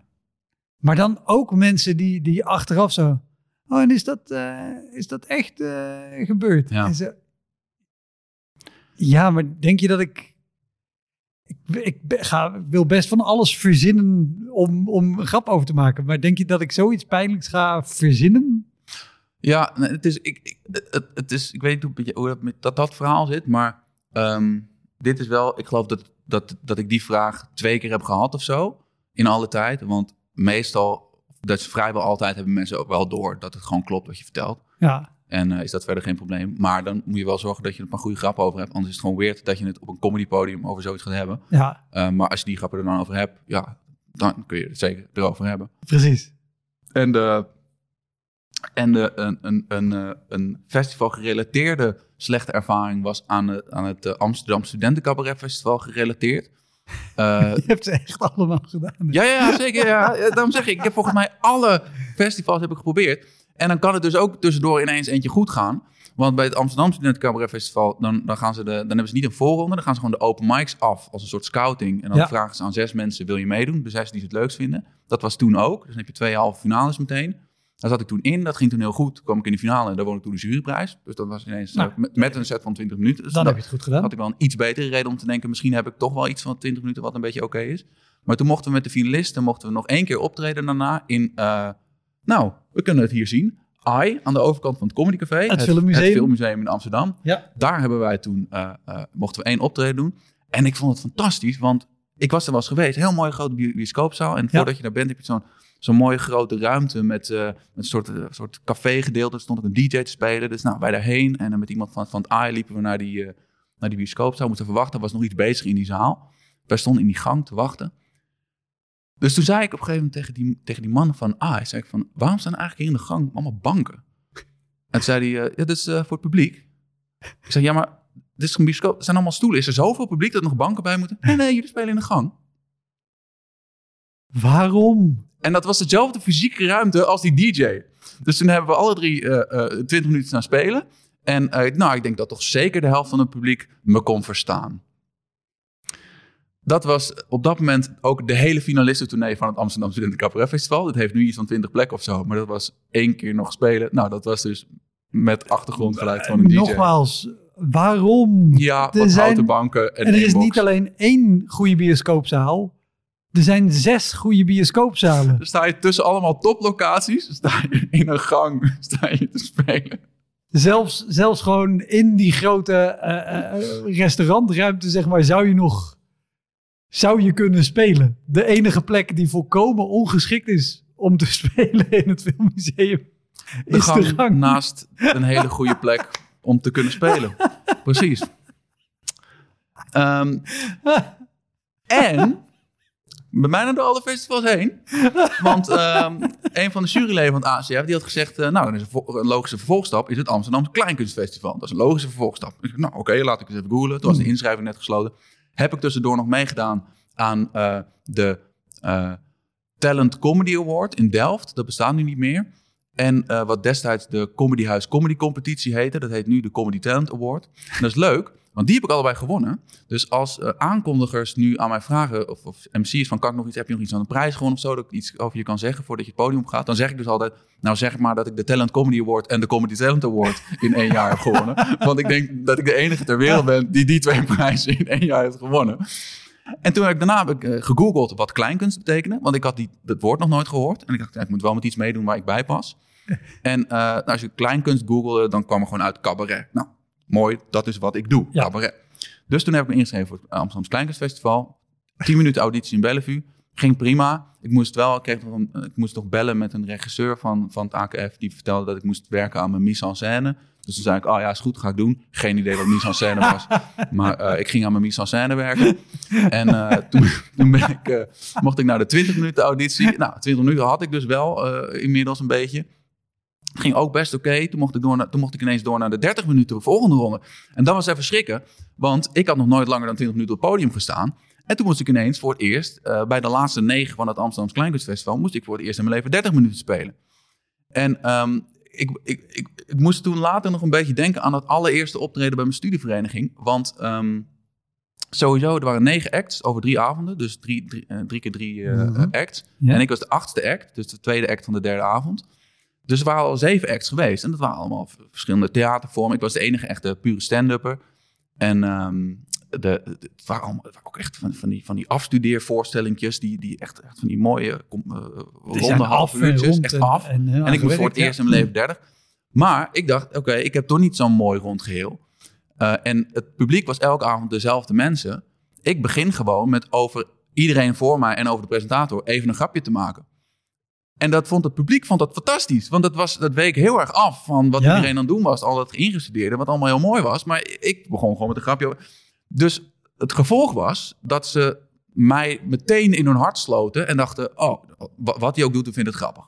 Maar dan ook mensen die, die achteraf zo. Oh, en is dat, eh, is dat echt eh, gebeurd?
Ja.
En ja, maar denk je dat ik. Ik, ik ga, wil best van alles verzinnen om, om een grap over te maken. Maar denk je dat ik zoiets pijnlijks ga verzinnen?
Ja, het is, ik, ik, het, het is, ik weet niet hoe, dat, dat, dat verhaal zit, maar ehm, dit is wel, ik geloof dat, dat, dat ik die vraag twee keer heb gehad of zo, in alle tijd. Want meestal, dat is vrijwel altijd, hebben mensen ook wel door dat het gewoon klopt wat je vertelt.
Ja,
En eh, is dat verder geen probleem. Maar dan moet je wel zorgen dat je er een goede grap over hebt. Anders is het gewoon weird dat je het op een comedypodium over zoiets gaat hebben.
ja,
Eh, maar als je die grappen er dan over hebt, ja, dan kun je het zeker erover hebben.
precies.
En, de, en de, een, een, een, eh, een festival gerelateerde slechte ervaring was aan, het- aan het eh, Amsterdam Studentencabaret Festival gerelateerd. [LAUGHS] Eh,
Je hebt ze echt allemaal gedaan.
ja, ja, ja, zeker. Ja, Daarom zeg ik, ik heb volgens mij alle festivals heb ik geprobeerd. En dan kan het dus ook tussendoor ineens eentje goed gaan. Want bij het Amsterdam Student Cabaret Festival, dan, dan, gaan ze de, dan hebben ze niet een voorronde. Dan gaan ze gewoon de open mics af als een soort scouting. En dan
Ja.
vragen ze aan zes mensen, wil je meedoen? De zes die ze het leukst vinden. Dat was toen ook. Dus dan heb je twee halve finales meteen. Daar zat ik toen in. Dat ging toen heel goed. Toen kwam ik in de finale en daar won ik toen de juryprijs. Dus dat was ineens
Nou,
eh, met, met een set van 20 minuten. Dus
Dan
dat-
heb je het goed gedaan.
had ik wel een iets betere reden om te denken... misschien heb ik toch wel iets van 20 minuten wat een beetje oké is. Maar toen mochten we met de finalisten mochten we nog één keer optreden daarna in... eh, nou, we kunnen het hier zien. I, aan de overkant van het Comedy Café. Het,
Filmmuseum.
Het Filmmuseum in Amsterdam.
Ja.
Daar hebben wij toen, eh, eh, mochten we één optreden doen. En ik vond het fantastisch, want ik was er wel eens geweest. Heel mooie grote bi- bioscoopzaal. En voordat je daar bent heb je zo'n zo'n mooie grote ruimte met, eh, met een soort, soort café-gedeelte. Er stond ook een DJ te spelen. Dus nou, wij daarheen. En dan met iemand van, van het AI liepen we naar die, naar die bioscoopzaal. Moesten verwachten. Er was nog iets bezig in die zaal. Wij stonden in die gang te wachten. Dus toen zei ik op een gegeven moment tegen die, tegen die man van AI, zei ik van, waarom staan eigenlijk hier in de gang allemaal banken? En toen zei hij, eh, ja, dit is eh, voor het publiek. Ik zei, ja, maar dit is een bioscoop. Er zijn allemaal stoelen. Is er zoveel publiek dat er nog banken bij moeten? Nee, nee, jullie spelen in de gang.
Waarom?
En dat was dezelfde fysieke ruimte als die DJ. Dus toen hebben we alle drie eh, eh, 20 minuten staan spelen. En nou, ik denk dat toch zeker de helft van het publiek me kon verstaan. Dat was op dat moment ook de hele finalistentournee van het Amsterdam Studenten Cabaret Festival. Dat heeft nu iets van 20 plekken of zo. Maar dat was één keer nog spelen. Nou, dat was dus met achtergrondgeluid van een DJ.
Nogmaals, waarom?
Ja,
Er
wat
zijn-
houten banken en,
En er is
box.
niet alleen één goede bioscoopzaal. Er zijn zes goede bioscoopzalen.
Dan sta je tussen allemaal toplocaties. Sta je in een gang [LAUGHS] sta je te spelen.
Zelfs, zelfs gewoon in die grote eh, eh, restaurantruimte, zeg maar, zou je nog zou je kunnen spelen. De enige plek die volkomen ongeschikt is om te [LAUGHS] spelen in het filmmuseum
De
is
gang,
de gang.
naast een hele goede plek om te kunnen spelen. [LAUGHS] Precies. Ehm, en bij mij naar door alle festivals heen. Want ehm, een van de juryleden van het ACF die had gezegd... eh, nou, dan is een, een logische vervolgstap is het Amsterdamse Kleinkunstfestival. Dat is een logische vervolgstap. Ik nou oké, laat ik eens even googlen. Toen was de inschrijving net gesloten. Heb ik tussendoor nog meegedaan aan eh, de eh, Talent Comedy Award in Delft. Dat bestaat nu niet meer. En eh, wat destijds de Comedy House Comedy Competitie heette. Dat heet nu de Comedy Talent Award. En dat is leuk, want die heb ik allebei gewonnen. Dus als eh, aankondigers nu aan mij vragen, of, of MC's van kan ik nog iets, heb je nog iets aan de prijs gewonnen of zo, dat ik iets over je kan zeggen voordat je het podium gaat. Dan zeg ik dus altijd, nou zeg maar dat ik de Talent Comedy Award en de Comedy Talent Award in één jaar heb gewonnen. [LAUGHS] Want ik denk dat ik de enige ter wereld ben die die twee prijzen in één jaar heeft gewonnen. En toen heb ik daarna heb ik, eh, gegoogeld wat kleinkunst betekende. Want ik had die, dat woord nog nooit gehoord. En ik dacht, ja, ik moet wel met iets meedoen waar ik bij pas. [LAUGHS] En eh, nou, als je kleinkunst googelde, dan kwam er gewoon uit cabaret. Nou, mooi, dat is wat ik doe,
Ja.
cabaret. Dus toen heb ik me ingeschreven voor het Amsterdamse Kleinkunstfestival. 10 minuten auditie in Bellevue. Ging prima. Ik moest wel, ik, kreeg nog een- ik moest nog bellen met een regisseur van, van het AKF. Die vertelde dat ik moest werken aan mijn mise en scène. Dus toen zei ik, oh ja, is goed, ga ik doen. Geen idee wat mise en scène was. [LAUGHS] Maar eh, ik ging aan mijn mise en scène werken. En eh, toen, toen ben ik, eh, mocht ik naar de 20 minuten auditie. Nou, 20 minuten had ik dus wel inmiddels een beetje. Het ging ook best oké. Toen, mocht ik door toen mocht ik ineens door naar de 30 minuten de volgende ronde. En dat was even schrikken. Want ik had nog nooit langer dan 20 minuten op het podium gestaan. En toen moest ik ineens voor het eerst, eh, bij de laatste negen van het Amsterdamse Kleinkunstfestival, moest ik voor het eerst in mijn leven 30 minuten spelen. En ehm, ik, ik, ik, ik moest toen later nog een beetje denken aan dat allereerste optreden bij mijn studievereniging. Want ehm, sowieso, er waren negen acts over drie avonden. Dus drie, drie, eh, drie keer drie eh,
Mhm.
acts.
Ja.
En ik was de achtste act, dus de tweede act van de derde avond. Dus er waren al zeven acts geweest. En dat waren allemaal verschillende theatervormen. Ik was de enige echte pure stand-upper. En ehm, de, de- het waren allemaal het waren ook echt van, van die, van die afstudeervoorstellingjes. Die, die echt, echt van die mooie kom, eh, ronde half uurtjes.
rond
Echt
en-
af.
en, eh,
En ik moest voor het
ja.
eerst in mijn leven 30. Maar ik dacht, oké, ik heb toch niet zo'n mooi rond geheel. Eh, en het publiek was elke avond dezelfde mensen. Ik begin gewoon met over iedereen voor mij en over de presentator even een grapje te maken. En dat vond het publiek vond dat fantastisch. Want dat, was, dat week heel erg af van wat
Ja.
iedereen aan het doen was. Al dat ingestudeerde, wat allemaal heel mooi was. Maar ik begon gewoon met een grapje. Dus het gevolg was dat ze mij meteen in hun hart sloten. En dachten, oh, wa- wat hij ook doet, we vinden het grappig.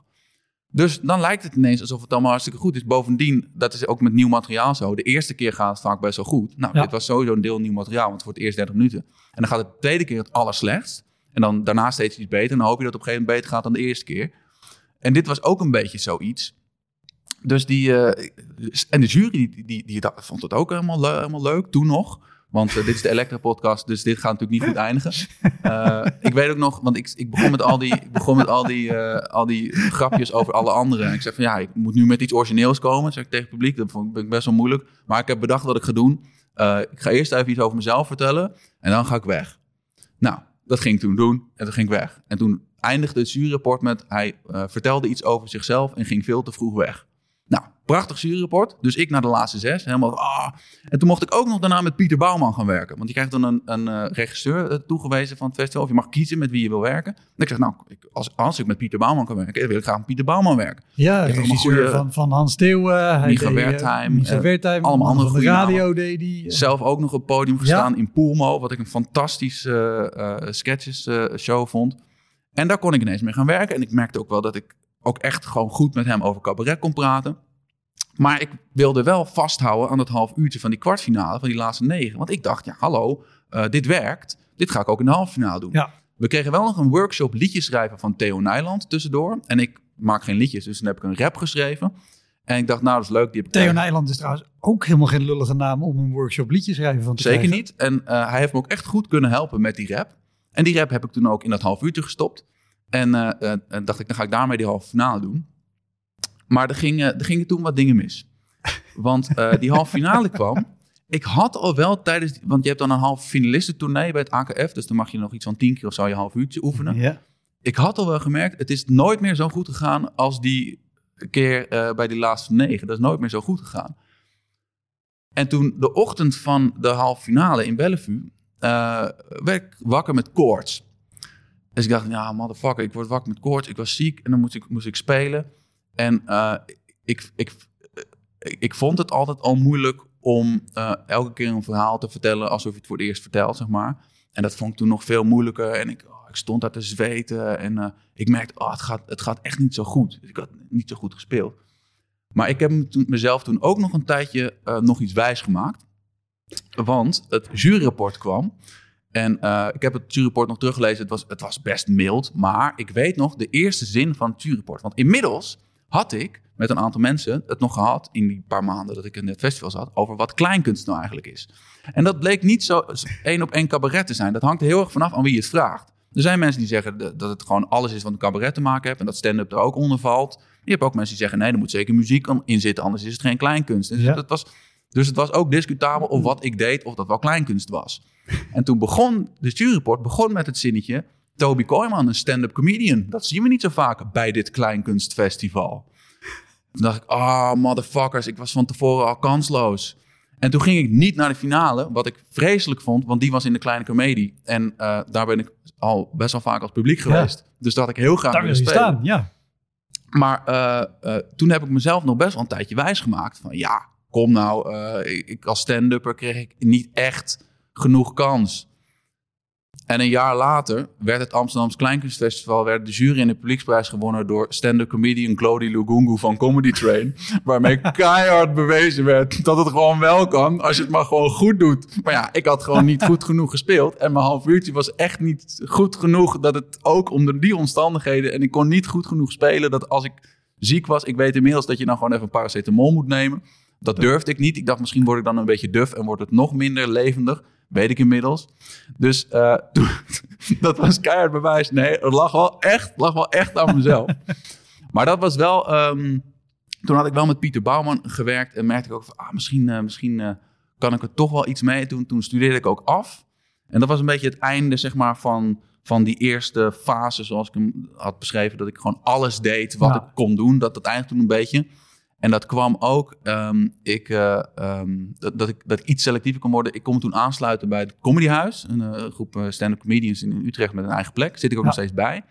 Dus dan lijkt het ineens alsof het allemaal hartstikke goed is. Bovendien, dat is ook met nieuw materiaal zo. De eerste keer gaat het vaak best wel goed. Nou,
Ja.
dit was sowieso een deel nieuw materiaal, want voor het eerst 30 minuten. En dan gaat het de tweede keer het allerslechtst. En dan daarna steeds iets beter. En dan hoop je dat het op een gegeven moment beter gaat dan de eerste keer. En dit was ook een beetje zoiets. Dus die, eh, en de jury die, die, die, vond het ook helemaal, le- helemaal leuk, toen nog. Want eh, dit is de Elektra-podcast, dus dit gaat natuurlijk niet goed eindigen. Eh, ik weet ook nog, want ik, ik begon met al die, ik begon met al die, eh, al die grapjes over alle anderen. En ik zei van ja, ik moet nu met iets origineels komen, zeg ik tegen het publiek. Dat vond ik best wel moeilijk. Maar ik heb bedacht wat ik ga doen. Eh, ik ga eerst even iets over mezelf vertellen en dan ga ik weg. Nou, dat ging ik toen doen en toen ging ik weg. En toen eindigde het juryrapport met hij eh, vertelde iets over zichzelf en ging veel te vroeg weg. Nou, prachtig juryrapport. Dus ik naar de laatste zes. Helemaal, ah. En toen mocht ik ook nog daarna met Pieter Bouwman gaan werken. Want je krijgt dan een, een eh, regisseur eh, toegewezen van het festival. Of je mag kiezen met wie je wil werken. En ik zeg, nou, ik, als, als ik met Pieter Bouwman kan werken, wil ik graag met Pieter Bouwman werken.
Ja,
allemaal
regisseur van, van Hans Theeuwen.
Micha Wertheim,
Micha Wertheim.
allemaal andere
de
goede
radio deed hij. eh.
Zelf ook nog op het podium gestaan in Poelmo. Wat ik een fantastische sketches show vond. En daar kon ik ineens mee gaan werken. En ik merkte ook wel dat ik ook echt gewoon goed met hem over cabaret kon praten. Maar ik wilde wel vasthouden aan dat half uurtje van die kwartfinale, van die laatste negen. Want ik dacht, ja, hallo, eh, dit werkt. Dit ga ik ook in de halve finale doen.
Ja.
We kregen wel nog een workshop liedjes schrijven van Theo Nijland tussendoor. En ik maak geen liedjes, dus dan heb ik een rap geschreven. En ik dacht, nou, dat is leuk. Die heb
Theo
tegen-
Nijland is trouwens ook helemaal geen lullige naam om een workshop liedjes schrijven van te
Zeker
krijgen.
niet. En eh, hij heeft me ook echt goed kunnen helpen met die rap. En die rap heb ik toen ook in dat half uurtje gestopt. En eh, eh, dacht ik, dan ga ik daarmee die halve finale doen. Maar er gingen, er gingen toen wat dingen mis. Want eh, die halve finale kwam. [LAUGHS] Ik had al wel tijdens... Want je hebt dan een halve finalistentournee bij het AKF. Dus dan mag je nog iets van tien keer of zo je half uurtje oefenen.
Ja.
Ik had al wel gemerkt, het is nooit meer zo goed gegaan als die keer bij die laatste negen. Dat is nooit meer zo goed gegaan. En toen de ochtend van de halve finale in Bellevue, eh, werd ik wakker met koorts. Dus ik dacht, ja, motherfucker, ik word wakker met koorts. Ik was ziek en dan moest ik, moest ik spelen. En eh, ik, ik, ik, ik vond het altijd al moeilijk om eh, elke keer een verhaal te vertellen alsof je het voor het eerst vertelt, zeg maar. En dat vond ik toen nog veel moeilijker. En ik, oh, ik stond daar te zweten. En eh, ik merkte, oh, het, gaat, het gaat echt niet zo goed. Dus ik had niet zo goed gespeeld. Maar ik heb mezelf toen ook nog een tijdje eh, nog iets wijs gemaakt. Want het juryrapport kwam. En eh, ik heb het juryrapport nog teruggelezen. Het was, het was best mild. Maar ik weet nog de eerste zin van het juryrapport. Want inmiddels had ik met een aantal mensen het nog gehad... in die paar maanden dat ik in het festival zat... over wat kleinkunst nou eigenlijk is. En dat bleek niet zo één op één cabaret te zijn. Dat hangt er heel erg vanaf aan wie je het vraagt. Er zijn mensen die zeggen dat dat het gewoon alles is wat een cabaret te maken heeft... en dat stand-up er ook onder valt. Je hebt ook mensen die zeggen... nee, er moet zeker muziek in zitten... anders is het geen kleinkunst. Dus,
Ja.
dat was, dus het was ook discutabel of wat ik deed... of dat wel kleinkunst was. En toen begon de juryrapport begon met het zinnetje... Toby Koyman, een stand-up comedian. Dat zien we niet zo vaak bij dit kleinkunstfestival. Toen dacht ik, ah, motherfuckers, ik was van tevoren al kansloos. En toen ging ik niet naar de finale, wat ik vreselijk vond, want die was in de kleine comedie. En eh, daar ben ik al best wel vaak als publiek geweest. Dus dat had ik heel graag
Daar wil
willen
staan, ja.
Maar eh, eh, toen heb ik mezelf nog best wel een tijdje wijsgemaakt. Van ja, nou, eh, ik, ik als stand-upper kreeg ik niet echt genoeg kans. En een jaar later werd het Amsterdamse Kleinkunstfestival... werd de jury in de publieksprijs gewonnen... door stand-up comedian Claudie Lugungu van Comedy Train. [LAUGHS] Waarmee keihard bewezen werd dat het gewoon wel kan... als je het maar gewoon goed doet. Maar ja, ik had gewoon niet goed genoeg gespeeld. En mijn half uurtje was echt niet goed genoeg... dat het ook onder die omstandigheden... en ik kon niet goed genoeg spelen... dat als ik ziek was... ik weet inmiddels dat je dan gewoon even een paracetamol moet nemen... Dat durfde ik niet. Ik dacht, misschien word ik dan een beetje duf en wordt het nog minder levendig. Weet ik inmiddels. Dus eh, [LAUGHS] toen, dat was keihard bewijs. Nee, het lag wel echt, lag wel echt aan mezelf. [LAUGHS] maar dat was wel... ehm, toen had ik wel met Pieter Bouwman gewerkt en merkte ik ook van... Ah, misschien eh, misschien eh, kan ik er toch wel iets mee. Toen, toen studeerde ik ook af. En dat was een beetje het einde zeg maar, van, van die eerste fase... zoals ik hem had beschreven. Dat ik gewoon alles deed wat
Ja.
ik kon doen. Dat, dat eindigde toen een beetje... En dat kwam ook, ehm, ik, eh, ehm, dat, dat, ik, dat ik iets selectiever kon worden. Ik kon me toen aansluiten bij het Comedyhuis. Een eh, groep eh, stand-up comedians in Utrecht met een eigen plek. Zit ik ook
Ja.
nog steeds bij.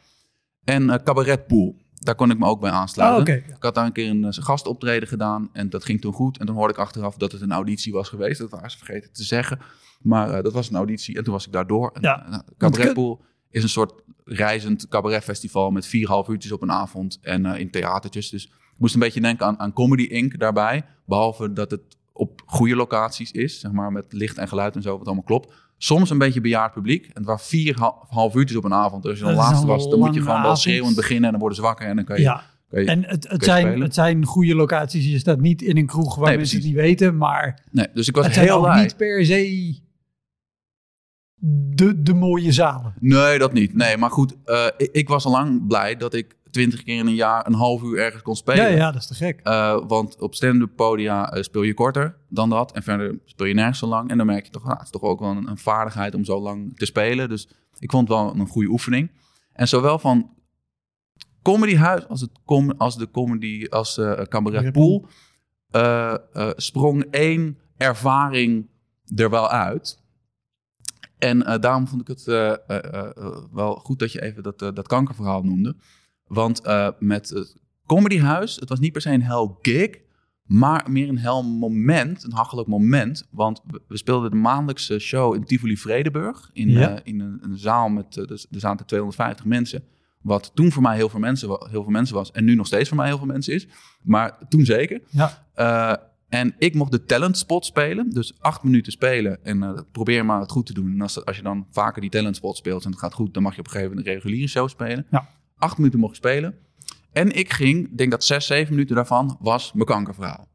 En Cabaret Pool. Daar kon ik me ook bij
Oh,
aansluiten.
oké.
Ik had daar een keer een gastoptreden gedaan. En dat ging toen goed. En toen hoorde ik achteraf dat het een auditie was geweest. Dat waren ze vergeten te zeggen. Maar dat was een auditie. En toen was ik daardoor. En,
Ja.
nou, Cabaret Pool is een soort reizend cabaretfestival met vier half uurtjes op een avond en in theatertjes. Dus ik moest een beetje denken aan, aan Comedy Inc. daarbij. Behalve dat het op goede locaties is, zeg maar, met licht en geluid en zo, wat allemaal klopt. Soms een beetje bejaard publiek. En het waren vier ha- half uurtjes op een avond. Dus als je dan laatste was, dan moet je gewoon wel schreeuwend beginnen en dan worden ze wakker en dan kan je
Ja,
kan je,
En het, het, zijn,
spelen.
het zijn goede locaties. Je staat niet in een kroeg waar
Nee,
mensen het niet weten. Maar
nee, dus ik was
het zijn
heel
ook
blij.
niet per se de, de mooie zalen.
Nee, dat niet. Nee, maar goed, eh, ik, ik was al lang blij dat ik twintig keer in een jaar een half uur ergens kon spelen.
Ja, ja, dat is te gek.
Eh, want op stand-up podia eh, speel je korter dan dat. En verder speel je nergens zo lang. En dan merk je toch, nou, het is toch ook wel een, een vaardigheid om zo lang te spelen. Dus ik vond het wel een goede oefening. En zowel van comedyhuis als, het com als de comedy, als eh cabaret pool, sprong één ervaring er wel uit. En daarom vond ik het wel goed dat je even dat, dat kankerverhaal noemde. Want eh, met het comedyhuis, het was niet per se een hel gig, maar meer een hel moment, een hachelijk moment. Want we, speelden de maandelijkse show in Tivoli Vredenburg, in,
Ja.
eh, in een, een zaal met, uh, er zaten 250 mensen. Wat toen voor mij heel veel, mensen, heel veel mensen was en nu nog steeds voor mij heel veel mensen is. Maar toen zeker.
Ja.
En ik mocht de talent spot spelen. Dus acht minuten spelen en probeer maar het goed te doen. En als, als je dan vaker die talent spot speelt en het gaat goed, dan mag je op een gegeven moment een reguliere show spelen.
Ja.
Acht minuten mocht ik spelen. En ik ging, denk dat zes, zeven minuten daarvan was mijn kankerverhaal.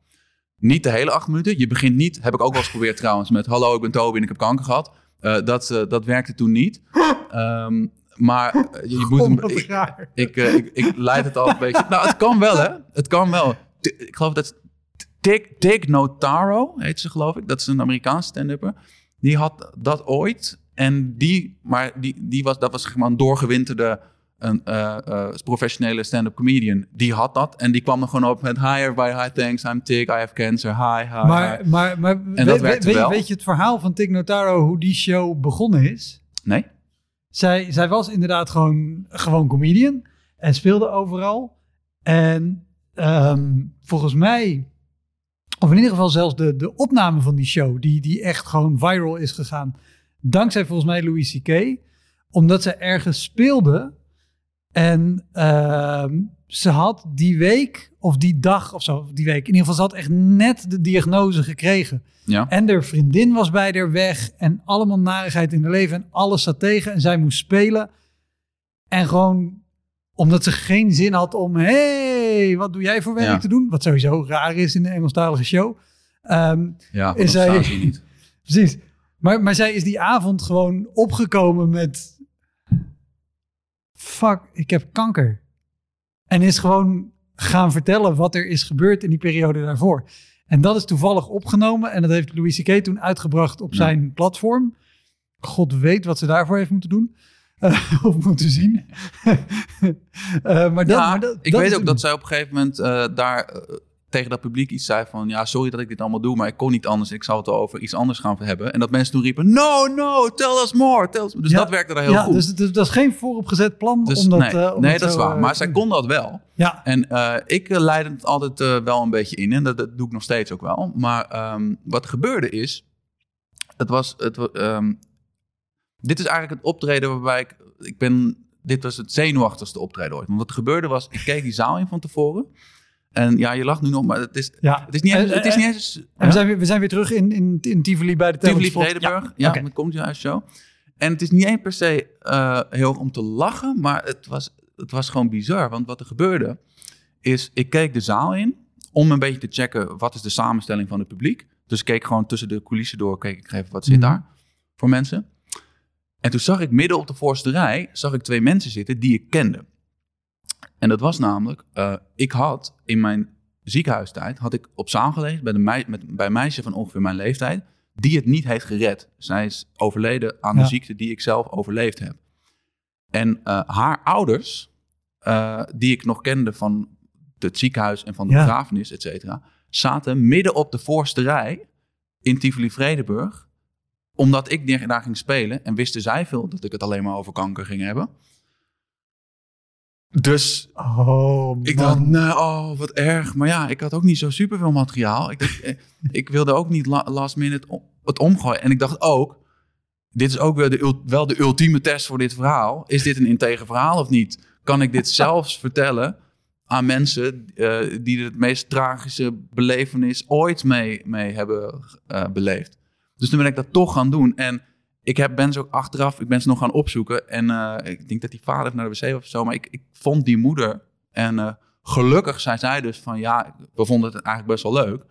Niet de hele acht minuten. Je begint niet, heb ik ook wel eens geprobeerd trouwens, met hallo, ik ben Toby en ik heb kanker gehad. Eh, dat, eh, dat werkte toen niet. Ehm, maar eh, je moet... Ik, ik, ik, ik leid het al een beetje. Nou, het kan wel, hè? Het kan wel. Ik geloof dat Dick, Dick Notaro heet ze, geloof ik. Dat is een Amerikaanse stand-upper. Die had dat ooit. En die, maar die, die was, dat was zeg maar een doorgewinterde een, eh, eh, professionele stand-up comedian. Die had dat. En die kwam er gewoon op met hi everybody, hi thanks, I'm Dick, I have cancer, hi, hi,
Maar,
hi.
maar, maar
dat
weet,
werkte
weet,
wel.
weet je het verhaal van Tig Notaro, hoe die show begonnen is?
Nee?
Zij, zij was inderdaad gewoon, gewoon comedian en speelde overal. En ehm, volgens mij, of in ieder geval zelfs de, de opname van die show, die, die echt gewoon viral is gegaan, dankzij volgens mij Louis C.K., omdat ze ergens speelde en ehm, ze had die week of die dag of zo, die week, in ieder geval, ze had echt net de diagnose gekregen.
Ja.
En haar vriendin was bij haar weg. En allemaal narigheid in haar leven. En alles zat tegen. En zij moest spelen. En gewoon omdat ze geen zin had om... hey, wat doe jij voor werk
Ja.
te doen? Wat sowieso raar is in een Engelstalige show. Ehm,
Ja,
Is
je niet. [LAUGHS]
precies. Maar, maar zij is die avond gewoon opgekomen met... Fuck, ik heb kanker. En is gewoon gaan vertellen wat er is gebeurd in die periode daarvoor. En dat is toevallig opgenomen. En dat heeft Louis C.K. toen uitgebracht op
Ja.
zijn platform. God weet wat ze daarvoor heeft moeten doen. [LAUGHS] Eh, of moeten zien. [LAUGHS] Eh, maar dat,
ja,
maar dat,
ik
dat
weet ook dat zij op een gegeven moment eh, daar tegen dat publiek iets zei van... ja, sorry dat ik dit allemaal doe, maar ik kon niet anders. Ik zou het over iets anders gaan hebben. En dat mensen toen riepen, no, no, tell us more. Tell us more. Dus
Ja.
dat werkte daar heel
ja,
goed.
Dus, dus dat is geen vooropgezet plan.
Dus
om dat,
nee,
eh, om
nee dat is waar.
eh,
Maar zij kon dat wel.
Ja,
En eh, ik leidde het altijd wel een beetje in. En dat, dat doe ik nog steeds ook wel. Maar ehm, wat er gebeurde is... Het was... Het, ehm, dit is eigenlijk het optreden waarbij ik... ik ben, dit was het zenuwachtigste optreden ooit. Want wat er gebeurde was... Ik keek die zaal in van tevoren. En ja, je lacht nu nog, maar het is,
ja.
het is niet Het is niet eens
En
ja?
we, zijn weer, we zijn weer terug in, in, in Tivoli bij de
Tivoli. Vredenburg. Ja,
oké.
met Comedy House Show. En het is niet eens per se eh, heel erg om te lachen, maar het was, het was gewoon bizar. Want wat er gebeurde, is ik keek de zaal in om een beetje te checken wat is de samenstelling van het publiek. Dus ik keek gewoon tussen de coulissen door, keek ik even wat zit
Mhm.
daar voor mensen. En toen zag ik midden op de voorste rij, zag ik twee mensen zitten die ik kende. En dat was namelijk, eh, ik had in mijn ziekenhuistijd, had ik op zaal gelegen bij, de mei- met, bij een meisje van ongeveer mijn leeftijd, die het niet heeft gered. Zij is overleden aan
Ja.
de ziekte die ik zelf overleefd heb. En eh, haar ouders, eh, die ik nog kende van het ziekenhuis en van de
Ja.
begrafenis, et cetera, zaten midden op de voorste rij in Tivoli-Vredenburg. Omdat ik daar ging spelen en wisten zij veel dat ik het alleen maar over kanker ging hebben. Dus
Oh,
ik dacht, nou, oh, wat erg. Maar ja, ik had ook niet zo superveel materiaal. Ik, dacht, [LAUGHS] eh, ik wilde ook niet la- last minute het omgooien. En ik dacht ook, dit is ook wel de, wel de ultieme test voor dit verhaal. Is dit een integer verhaal of niet? Kan ik dit zelfs vertellen aan mensen eh, die het meest tragische belevenis ooit mee, mee hebben eh, beleefd? Dus toen ben ik dat toch gaan doen. En ik heb, ben ze ook achteraf, ik ben ze nog gaan opzoeken. En eh, ik denk dat die vader naar de wc of zo. Maar ik, ik vond die moeder en eh, gelukkig zei zij dus van ja, we vonden het eigenlijk best wel leuk.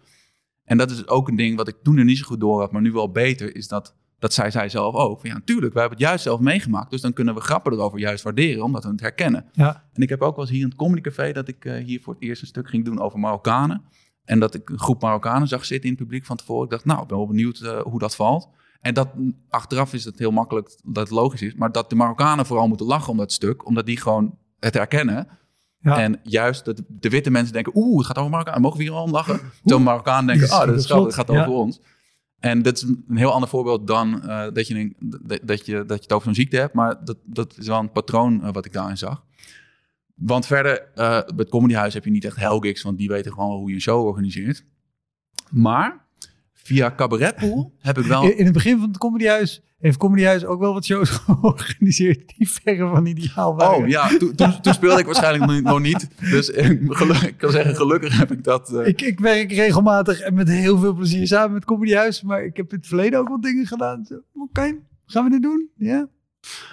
En dat is ook een ding wat ik toen er niet zo goed door had, maar nu wel beter, is dat, dat zij zij zelf ook. Van, ja, natuurlijk, we hebben het juist zelf meegemaakt. Dus dan kunnen we grappen erover juist waarderen, omdat we het herkennen.
Ja.
En ik heb ook wel eens hier in het Comedy Café dat ik eh, hier voor het eerst een stuk ging doen over Marokkanen. En dat ik een groep Marokkanen zag zitten in het publiek van tevoren. Ik dacht, nou, ik ben wel benieuwd hoe dat valt. En dat achteraf is het heel makkelijk dat het logisch is. Maar dat de Marokkanen vooral moeten lachen om dat stuk, omdat die gewoon het herkennen.
Ja.
En juist de, de witte mensen denken, oeh, het gaat over Marokkaan. Mogen we hier om lachen? Terwijl Marokkanen denken, oh, dat is grappig, het gaat over
Ja.
ons. En dat is een heel ander voorbeeld dan eh, dat, je, dat, dat, je, dat je het over zo'n ziekte hebt. Maar dat, dat is wel een patroon eh, wat ik daarin zag. Want verder, eh bij het comedyhuis heb je niet echt hellgigs, want die weten gewoon hoe je een show organiseert. Maar via Cabaretpool heb ik wel...
In, in het begin van het comedyhuis heeft comedyhuis ook wel wat shows [LAUGHS] georganiseerd die verre van ideaal waren.
Oh ja, toen, toen, toen speelde ik waarschijnlijk nog niet-. Dus [LAUGHS] ik, geluk- ik kan zeggen, gelukkig heb ik dat... eh,
Ik, ik werk regelmatig en met heel veel plezier samen met Comedyhuis, maar ik heb in het verleden ook wel dingen gedaan. Oké, gaan we dit doen? Ja.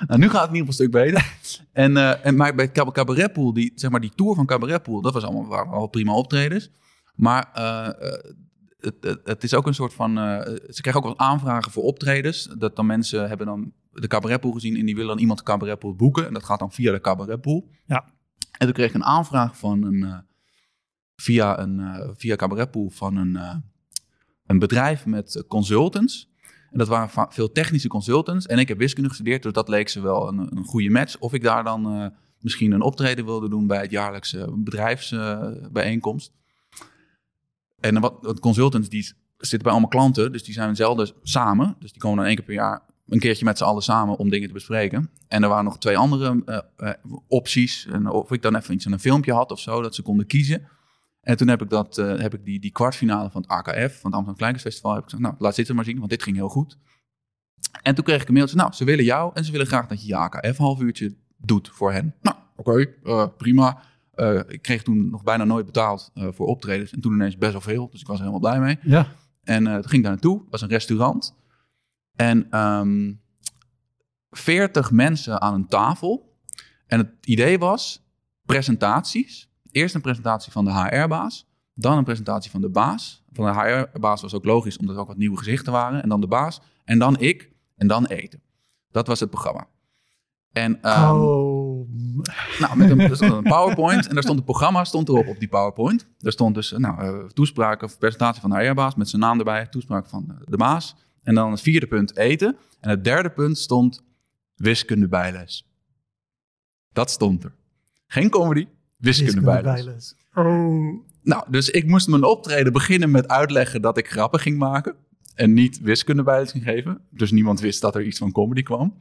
Nou, nu gaat het in ieder geval een stuk beter. En, eh, en, maar bij Cab- Cabaretpool, die, zeg maar die tour van Cabaretpool, dat was allemaal waren wel prima optredens. Maar eh, het, het, het is ook een soort van... eh, ze krijgen ook wel aanvragen voor optredens. Dat dan mensen hebben dan de Cabaretpool gezien en die willen dan iemand de Cabaretpool boeken. En dat gaat dan via de Cabaretpool.
Ja.
En toen kreeg ik een aanvraag van een... eh, via een eh, via Cabaretpool van een, een bedrijf met consultants. En dat waren veel technische consultants. En ik heb wiskunde gestudeerd, dus dat leek ze wel een, een goede match. Of ik daar dan misschien een optreden wilde doen bij het jaarlijkse bedrijfsbijeenkomst. En wat, wat consultants die zitten bij allemaal klanten, dus die zijn zelden samen. Dus die komen dan één keer per jaar een keertje met z'n allen samen om dingen te bespreken. En er waren nog twee andere eh, eh, opties. En of ik dan even iets aan een filmpje had of zo, dat ze konden kiezen. En toen heb ik, dat, eh, heb ik die, die kwartfinale van het AKF, van het Amsterdam Kleinkunstfestival, heb ik gezegd, nou, laat dit maar zien, want dit ging heel goed. En toen kreeg ik een mailtje, nou, ze willen jou en ze willen graag dat je je AKF half uurtje doet voor hen. Nou, oké, prima. Eh, ik kreeg toen nog bijna nooit betaald eh, voor optredens en toen ineens best wel veel, dus ik was er helemaal blij mee.
Ja.
En eh, toen ging ik daar naartoe. Het was een restaurant. En ehm 40 mensen aan een tafel. En het idee was presentaties. Eerst een presentatie van de HR-baas. Dan een presentatie van de baas. Van de HR-baas was ook logisch, omdat er ook wat nieuwe gezichten waren. En dan de baas. En dan ik. En dan eten. Dat was het programma. En
oh.
Nou, met een, er stond een PowerPoint en daar stond het programma stond erop op die PowerPoint. Daar stond dus nou, eh, toespraak of presentatie van de HR-baas met zijn naam erbij, toespraak van eh, de baas. En dan het vierde punt eten. En het derde punt stond wiskunde bijles. Dat stond er. Geen comedy, wiskunde bijles.
bijles. Oh.
Nou, dus ik moest mijn optreden beginnen met uitleggen dat ik grappen ging maken. En niet wiskunde bijles ging geven. Dus niemand wist dat er iets van comedy kwam.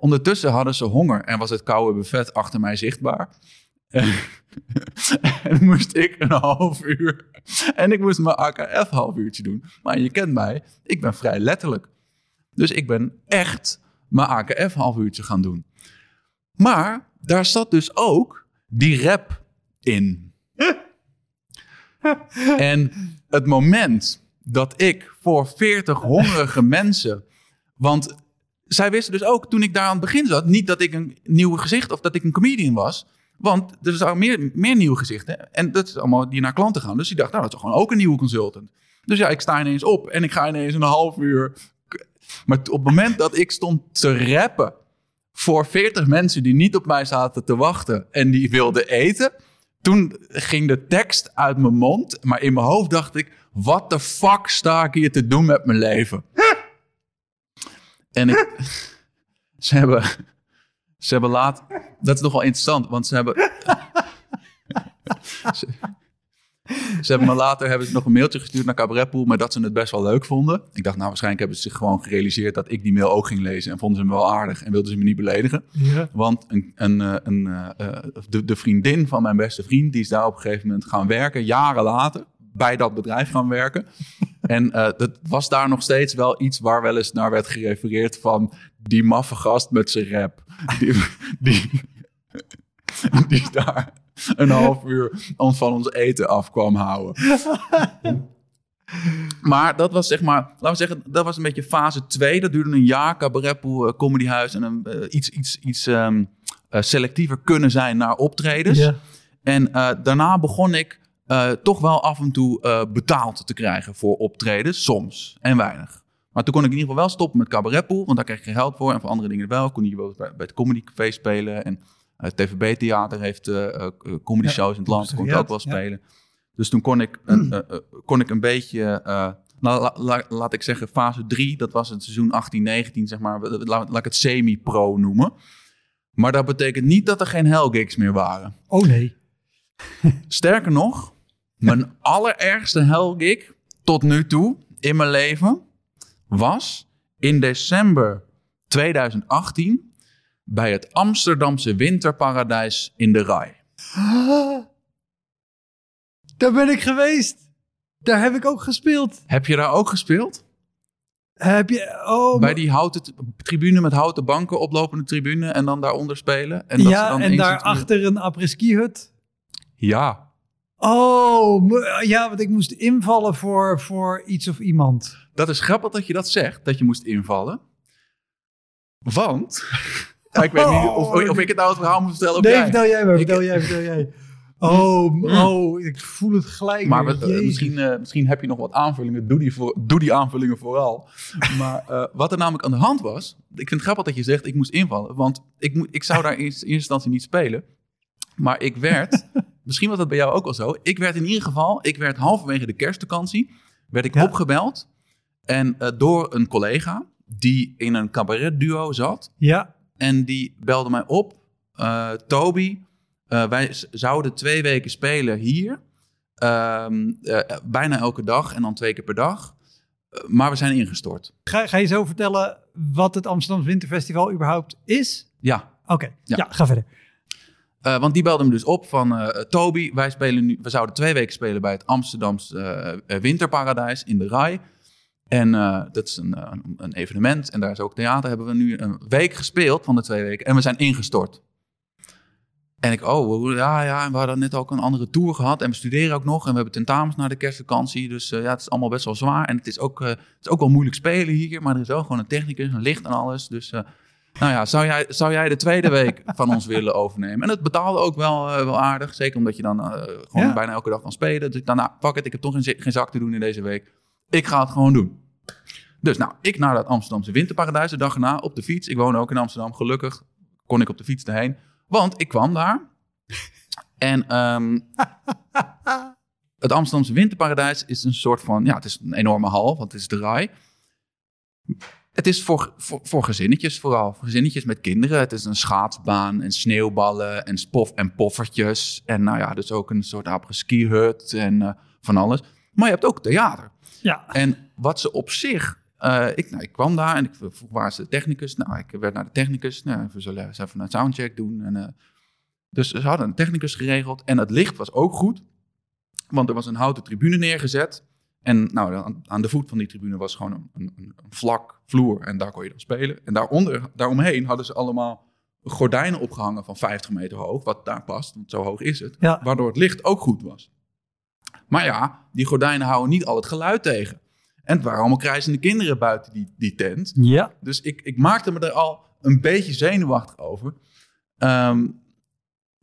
Ondertussen hadden ze honger en was het koude buffet achter mij zichtbaar. [LAUGHS] En, en moest ik een half uur. En ik moest mijn AKF half uurtje doen. Maar je kent mij, ik ben vrij letterlijk. Dus ik ben echt mijn AKF half uurtje gaan doen. Maar daar zat dus ook die rap in. [LAUGHS] En het moment dat ik voor 40 hongerige mensen. Want zij wisten dus ook toen ik daar aan het begin zat. niet dat ik een nieuw gezicht of dat ik een comedian was. Want er zijn meer, meer nieuwe gezichten. En dat is allemaal die naar klanten gaan. Dus die dacht, nou, dat is gewoon ook een nieuwe consultant. Dus ja, ik sta ineens op en ik ga ineens een half uur. Maar op het moment dat ik stond te rappen voor 40 mensen die niet op mij zaten te wachten en die wilden eten. Toen ging de tekst uit mijn mond, maar in mijn hoofd dacht ik: wat de fuck sta ik hier te doen met mijn leven? En ik, [LAUGHS] ze hebben, ze hebben laat, dat is nog wel interessant, want ze hebben, [LAUGHS] ze, ze hebben me later hebben ze nog een mailtje gestuurd naar Cabaretpool, maar dat ze het best wel leuk vonden. Ik dacht, nou, waarschijnlijk hebben ze zich gewoon gerealiseerd dat ik die mail ook ging lezen en vonden ze me wel aardig en wilden ze me niet beledigen.
Ja.
Want een, een, eh, een, eh, eh, de, de vriendin van mijn beste vriend, die is daar op een gegeven moment gaan werken, jaren later, bij dat bedrijf gaan werken. [LAUGHS] en eh, dat was daar nog steeds wel iets waar wel eens naar werd gerefereerd van die maffe gast met zijn rap. Die, [LAUGHS] die, [LAUGHS] die daar een half uur ons van ons eten af kwam houden. Maar dat was zeg maar, laten we zeggen, dat was een beetje fase 2. Dat duurde een jaar, cabaretpool, eh, comedyhuis en een, eh, iets, iets, iets ehm, eh, selectiever kunnen zijn naar optredens. En daarna begon ik eh, toch wel af en toe eh, betaald te krijgen voor optreden. Soms en weinig. Maar toen kon ik in ieder geval wel stoppen met cabaretpool. Want daar kreeg ik geen geld voor. En voor andere dingen wel. Kon je wel bij, bij het Comedy Café spelen. En het TVB-theater heeft eh, eh, comedy shows in het land. Kon ik ook wel spelen. Dus toen kon ik, eh, eh, eh, kon ik een beetje... eh, nou, la- la- laat ik zeggen, fase 3, dat was het seizoen 18-19, zeg maar. Laat, laat ik het semi-pro noemen. Maar dat betekent niet dat er geen hellgigs meer waren.
Oh nee.
Sterker nog, mijn allerergste hellgig tot nu toe in mijn leven was in december 2018 bij het Amsterdamse winterparadijs in de Rai. [GASPS]
Daar ben ik geweest. Daar heb ik ook gespeeld.
Heb je daar ook gespeeld?
Heb je... Oh,
Bij die houten tribune met houten banken, oplopende tribune en dan daaronder spelen? En dat ze
ja,
dan
en daarachter een apres-ski hut.
Ja,
Oh, ja, want ik moest invallen voor, voor iets of iemand.
dat is grappig dat je dat zegt, dat je moest invallen. Want, [LAUGHS] Ja, ik weet niet of, of ik het nou het verhaal moet vertellen of
Nee,
jij.
vertel jij maar,
Ik-
vertel jij, vertel jij. Oh, m- oh, ik voel het gelijk.
Maar eh, misschien, eh, misschien heb je nog wat aanvullingen. Doe die, voor, doe die aanvullingen vooral. [LAUGHS] Maar eh, wat er namelijk aan de hand was. Ik vind het grappig dat je zegt: ik moest invallen. Want ik, moet, ik zou daar in eerste instantie niet spelen. Maar ik werd. [LAUGHS] misschien was dat bij jou ook wel zo. Ik werd in ieder geval. Ik werd halverwege de kerstvakantie. werd ik
Ja.
opgebeld. En eh, door een collega. die in een cabaretduo zat.
Ja,
En die belde mij op. eh, Toby, eh, wij zouden twee weken spelen hier. Ehm, eh, bijna elke dag en dan twee keer per dag. Maar we zijn ingestort.
ga, ga je zo vertellen wat het Amsterdam Winterfestival überhaupt is?
Ja,
Oké, ja.
Ja.
ga verder.
Eh, want die belde me dus op van eh, Toby. Wij spelen nu, we zouden twee weken spelen bij het Amsterdamse eh, Winterparadijs in de Rai. En dat is een, een, evenement. En daar is ook theater. Hebben we nu een week gespeeld van de twee weken. En we zijn ingestort. En ik, oh, ja, ja. En we hadden net ook een andere tour gehad. En we studeren ook nog. En we hebben tentamens na de kerstvakantie. Dus ja, het is allemaal best wel zwaar. En het is, ook, het is ook wel moeilijk spelen hier. Maar er is wel gewoon een technicus, een licht en alles. Dus nou ja, zou jij, zou jij de tweede week van ons willen overnemen? En het betaalde ook wel, eh, wel aardig. Zeker omdat je dan eh, gewoon
Ja.
bijna elke dag kan spelen. Dus ik dacht, nou, pak het. Ik heb toch geen, geen zak te doen in deze week. Ik ga het gewoon doen. Dus nou, ik naar dat Amsterdamse winterparadijs de dag erna op de fiets. Ik woon ook in Amsterdam. Gelukkig kon ik op de fiets erheen. Want ik kwam daar. En ehm, [LAUGHS] het Amsterdamse winterparadijs is een soort van... Ja, het is een enorme hal, want het is de RAI. Het is voor, voor, voor gezinnetjes vooral. Voor gezinnetjes met kinderen. Het is een schaatsbaan en sneeuwballen en spof en poffertjes. En nou ja, dus ook een soort apres-ski hut en eh, van alles. Maar je hebt ook theater.
Ja,
En wat ze op zich... eh, ik, nou, ik kwam daar en ik vroeg waar is de technicus? Nou, ik werd naar de technicus. Nou, we zullen eens even een soundcheck doen. En, eh, dus ze hadden een technicus geregeld. En het licht was ook goed. Want er was een houten tribune neergezet. En nou, aan, aan de voet van die tribune was gewoon een, een, een vlak vloer. En daar kon je dan spelen. En daaronder, daaromheen hadden ze allemaal gordijnen opgehangen van 50 meter hoog. Wat daar past, want zo hoog is het.
Ja.
Waardoor het licht ook goed was. Maar ja, die gordijnen houden niet al het geluid tegen. En het waren allemaal krijzende kinderen buiten die, die tent.
ja.
Dus ik, ik maakte me er al een beetje zenuwachtig over. Ehm,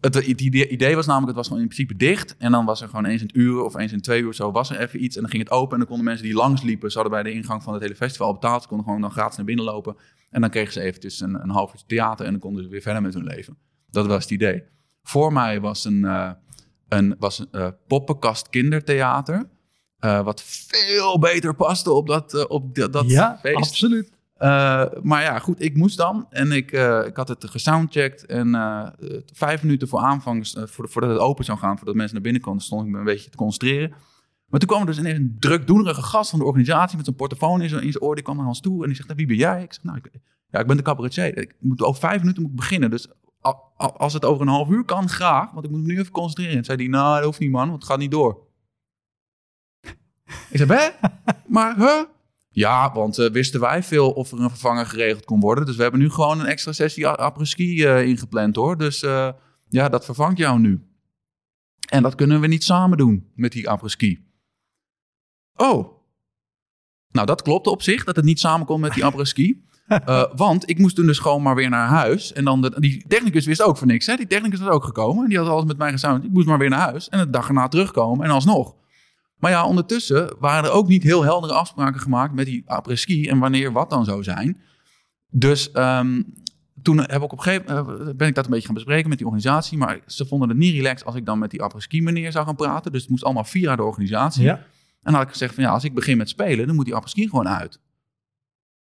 het, het idee, was namelijk, het was gewoon in principe dicht. En dan was er gewoon eens in het uur of eens in twee uur zo, was er even iets. En dan ging het open en dan konden mensen die langs liepen, ze hadden bij de ingang van het hele festival betaald. Ze konden gewoon dan gratis naar binnen lopen. En dan kregen ze eventjes een, een half uur theater en dan konden ze weer verder met hun leven. Dat was het idee. Voor mij was een, eh, een, was een eh, poppenkast kindertheater. eh, wat veel beter paste op dat, op dat, dat
ja,
feest.
absoluut.
Eh, maar ja, goed, ik moest dan. En ik, eh, ik had het gesoundcheckt. En eh, vijf minuten voor aanvang, voor, voordat het open zou gaan, voordat mensen naar binnen konden, stond ik me een beetje te concentreren. Maar toen kwam er dus ineens een drukdoenerige gast van de organisatie met zijn portofoon in zijn, oor. Die kwam naar ons toe en die zegt, "Nou, wie ben jij? Ik zeg, nou, ik, ja, ik ben de cabaretier. Ik moet, over vijf minuten moet ik beginnen. Dus als het over een half uur kan, graag. Want ik moet me nu even concentreren. En zei hij, nou, dat hoeft niet man, want het gaat niet door. ik zei, hè? Maar, huh? Ja, want eh, wisten wij veel of er een vervanger geregeld kon worden. Dus we hebben nu gewoon een extra sessie a- apres-ski eh, ingepland hoor. Dus eh, ja, dat vervangt jou nu. En dat kunnen we niet samen doen met die apres-ski. Oh. Nou, dat klopte op zich, dat het niet samen kon met die apres-ski. [LAUGHS] Eh, want ik moest toen dus gewoon maar weer naar huis. En dan de, die technicus wist ook van niks. Hè? Die technicus was ook gekomen. En die had alles met mij gesamen. Ik moest maar weer naar huis. En de dag erna terugkomen. En alsnog. Maar ja, ondertussen waren er ook niet heel heldere afspraken gemaakt met die après-ski. En wanneer wat dan zou zijn. Dus ehm, toen heb ik op een gegeven moment ben ik dat een beetje gaan bespreken met die organisatie. Maar ze vonden het niet relaxed als ik dan met die après-ski meneer zou gaan praten. Dus het moest allemaal via de organisatie.
Ja.
En dan had ik gezegd van ja, als ik begin met spelen, dan moet die après-ski gewoon uit.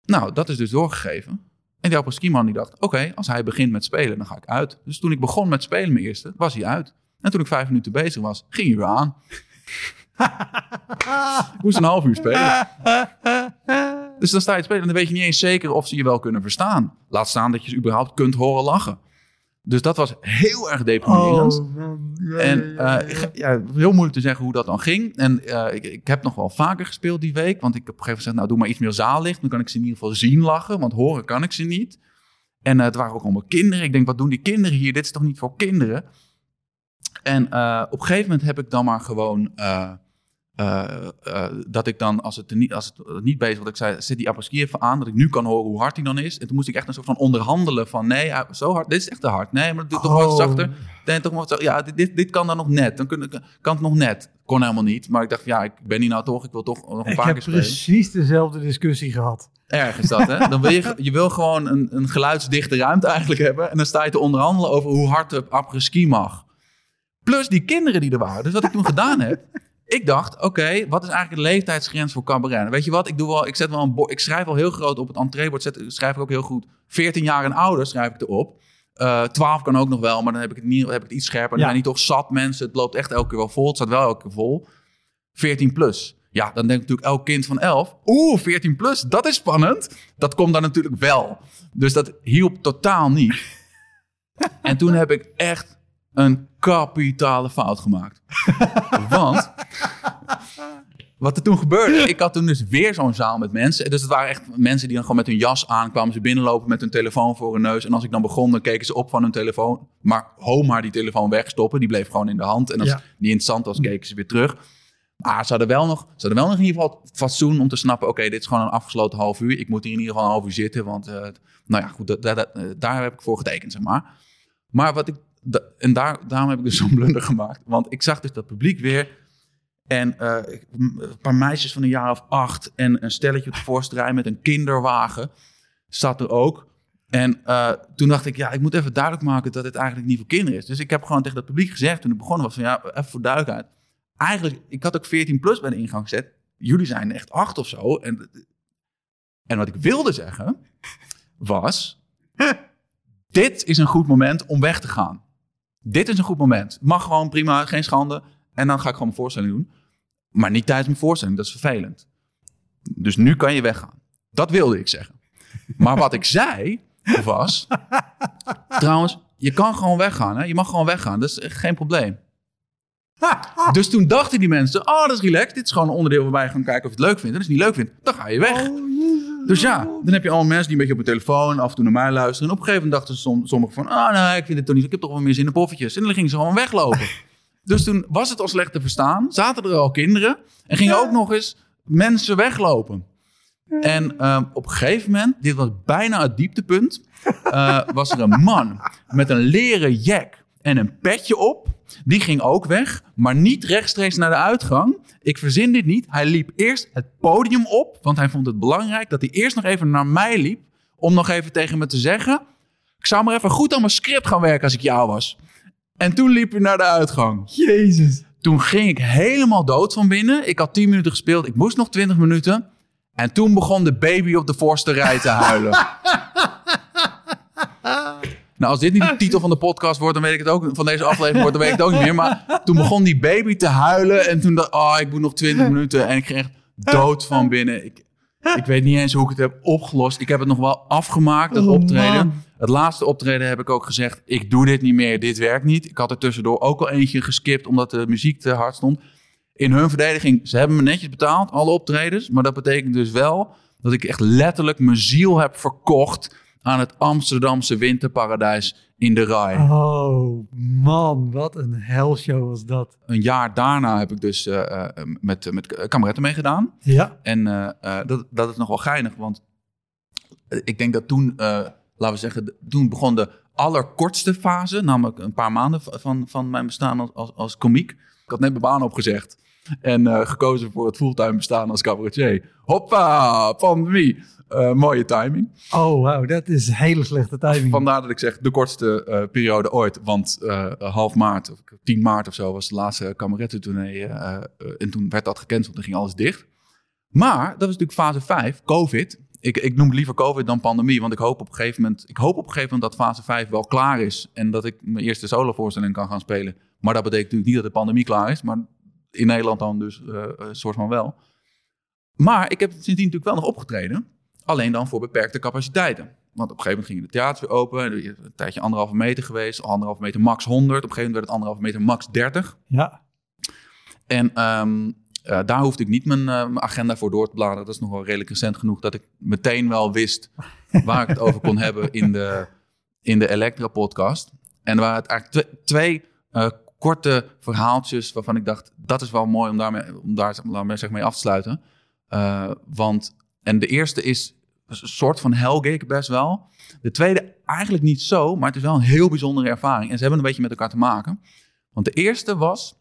Nou, dat is dus doorgegeven. En die après-ski man die dacht, oké, als hij begint met spelen, dan ga ik uit. Dus toen ik begon met spelen, mijn eerste, was hij uit. En toen ik vijf minuten bezig was, ging hij weer aan. Ik [LAUGHS] moest een half uur spelen. Dus dan sta je te spelen en dan weet je niet eens zeker of ze je wel kunnen verstaan. Laat staan dat je ze überhaupt kunt horen lachen. Dus dat was heel erg deprimerend.
Oh. Ja,
En
ja,
eh, ja, heel moeilijk te zeggen hoe dat dan ging. En eh, ik, ik heb nog wel vaker gespeeld die week. Want ik heb op een gegeven moment gezegd, nou doe maar iets meer zaallicht. Dan kan ik ze in ieder geval zien lachen. Want horen kan ik ze niet. En eh, het waren ook allemaal kinderen. Ik denk, wat doen die kinderen hier? Dit is toch niet voor kinderen? En op een gegeven moment heb ik dan maar gewoon... eh, eh, dat ik dan, als het, niet, als het niet bezig was, ik zei, zet die apres-ski even aan, dat ik nu kan horen hoe hard hij dan is. En toen moest ik echt een soort van onderhandelen van, nee, zo hard, dit is echt te hard. Nee, maar doe toch wat
Oh.
zachter. Nee, toch wat, ja, dit, dit, dit kan dan nog net. Dan kun, kan het nog net. Kon helemaal niet. Maar ik dacht, ja, ik ben hier nou toch. Ik wil toch nog een
Ik
paar
heb
keer spelen.
precies dezelfde discussie gehad.
Erg is dat, hè? [LAUGHS] Dan wil je, je wil gewoon een, een geluidsdichte ruimte eigenlijk hebben. En dan sta je te onderhandelen over hoe hard de après-ski mag. Plus die kinderen die er waren. Dus wat ik toen gedaan heb. Ik dacht, oké, wat is eigenlijk de leeftijdsgrens voor cabaret? Weet je wat, ik, doe wel, ik, zet wel een ik schrijf wel heel groot op het entreebord. Zet, schrijf ik ook heel goed. 14 jaar en ouder schrijf ik erop. Eh 12 kan ook nog wel, maar dan heb ik het, niet, heb ik het iets scherper. Dan
Ja.
zijn die toch zat mensen. Het loopt echt elke keer wel vol. Het staat wel elke keer vol. 14 plus. Ja, dan denkt natuurlijk elk kind van 11. Oeh, 14 plus, dat is spannend. Dat komt dan natuurlijk wel. Dus dat hielp totaal niet. [LAUGHS] En toen heb ik echt een kapitale fout gemaakt. [LAUGHS] Want wat er toen gebeurde, ik had toen dus weer zo'n zaal met mensen. Dus het waren echt mensen die dan gewoon met hun jas aankwamen. Ze binnenlopen met hun telefoon voor hun neus. En als ik dan begon, dan keken ze op van hun telefoon. Maar ho maar die telefoon wegstoppen. Die bleef gewoon in de hand. En als
Ja.
het niet interessant was, keken ze weer terug. Maar ze hadden wel nog, ze hadden wel nog in ieder geval fatsoen om te snappen... oké, dit is gewoon een afgesloten half uur. Ik moet hier in ieder geval een half uur zitten. Want, eh, nou ja, goed, dat- eh, daar heb ik voor getekend, zeg maar. Maar wat ik... en daar, daarom heb ik dus zo'n blunder gemaakt. Want ik zag dus dat publiek weer... En eh, een paar meisjes van een jaar of acht... en een stelletje op de voorste met een kinderwagen... zat er ook. En eh, toen dacht ik, ja, ik moet even duidelijk maken... dat het eigenlijk niet voor kinderen is. Dus ik heb gewoon tegen dat publiek gezegd... toen ik begonnen was van, ja, even voor duidelijkheid eigenlijk, ik had ook 14 plus bij de ingang gezet. Jullie zijn echt acht of zo. En, en wat ik wilde zeggen was: [LAUGHS] dit is een goed moment om weg te gaan. Dit is een goed moment. Mag gewoon prima, geen schande. En dan ga ik gewoon mijn voorstelling doen. Maar niet tijdens mijn voorstelling, dat is vervelend. Dus nu kan je weggaan. Dat wilde ik zeggen. Maar wat ik zei was: [LAUGHS] trouwens, je kan gewoon weggaan. Hè? Je mag gewoon weggaan. Dat is geen probleem. Dus toen dachten die mensen, oh, dat is relaxed. Dit is gewoon een onderdeel waarbij je gaan kijken of je het leuk vindt. En als je het niet leuk vindt, dan ga je weg. Dus ja, dan heb je allemaal mensen die een beetje op hun telefoon af en toe naar mij luisteren. En op een gegeven moment dachten som- sommigen van, ah, nee, ik vind het toch niet. Ik heb toch wel meer zin in poffertjes. En dan gingen ze gewoon weglopen. [LAUGHS] dus toen was het al slecht te verstaan. Zaten er al kinderen. En gingen ook nog eens mensen weglopen. En ehm, op een gegeven moment, dit was bijna het dieptepunt, eh, was er een man [LAUGHS] met een leren jack en een petje op. Die ging ook weg, maar niet rechtstreeks naar de uitgang. Ik verzin dit niet. Hij liep eerst het podium op, want hij vond het belangrijk dat hij eerst nog even naar mij liep. Om nog even tegen me te zeggen: Ik zou maar even goed aan mijn script gaan werken als ik jou was. En toen liep hij naar de uitgang.
Jezus.
Toen ging ik helemaal dood van binnen. Ik had 10 minuten gespeeld. Ik moest nog 20 minuten. En toen begon de baby op de voorste rij te huilen. [LAUGHS] nou, als dit niet de titel van de podcast wordt, dan weet ik het ook. Van deze aflevering wordt, dan weet ik het ook niet meer. Maar toen begon die baby te huilen. En toen dacht ik, oh, ik moet nog 20 [LAUGHS] minuten. En ik ging echt dood van binnen. Ik, ik weet niet eens hoe ik het heb opgelost. Ik heb het nog wel afgemaakt, dat
Oh,
optreden.
man.
Het laatste optreden heb ik ook gezegd: ik doe dit niet meer, dit werkt niet. Ik had er tussendoor ook al eentje geskipt omdat de muziek te hard stond. In hun verdediging, ze hebben me netjes betaald, alle optredens. Maar dat betekent dus wel dat ik echt letterlijk mijn ziel heb verkocht aan het Amsterdamse winterparadijs in de Rai.
Oh man, wat een helshow was dat.
Een jaar daarna heb ik dus eh, met, met kameretten meegedaan.
Ja.
En eh, dat, dat is nog wel geinig, want ik denk dat toen, laten we zeggen, toen begon de allerkortste fase, namelijk een paar maanden van, van mijn bestaan als, als, als komiek. Ik had net mijn baan opgezegd en gekozen voor het fulltime bestaan als cabaretier. Hoppa, pandemie. Eh, mooie timing.
Oh, wauw, dat is hele slechte timing.
Vandaar dat ik zeg de kortste eh, periode ooit. Want eh, half maart, of 10 maart of zo, was de laatste kamerettentournee. en toen werd dat gecanceld en ging alles dicht. Maar dat was natuurlijk fase 5, COVID. Ik, ik noem het liever COVID dan pandemie. Want ik hoop op een gegeven moment, ik hoop op een gegeven moment dat fase 5 wel klaar is. En dat ik mijn eerste solovoorstelling kan gaan spelen. Maar dat betekent natuurlijk niet dat de pandemie klaar is. Maar in Nederland dan dus een soort van wel. Maar ik heb sindsdien natuurlijk wel nog opgetreden. Alleen dan voor beperkte capaciteiten. Want op een gegeven moment gingen de theaters weer open. Een tijdje anderhalve meter geweest. Anderhalve meter max 100. Op een gegeven moment werd het anderhalve meter max 30.
Ja,
En ehm, eh, daar hoefde ik niet mijn, eh, mijn agenda voor door te bladeren. Dat is nog wel redelijk recent genoeg dat ik meteen wel wist waar ik het over kon hebben in de, in de Elektra-podcast. En er waren het eigenlijk twe- twee eh, korte verhaaltjes waarvan ik dacht, dat is wel mooi om, daarmee, om daar zeg maar, mee af te sluiten. Want, en de eerste is soort van hellgig best wel. De tweede eigenlijk niet zo, maar het is wel een heel bijzondere ervaring. En ze hebben een beetje met elkaar te maken. Want de eerste was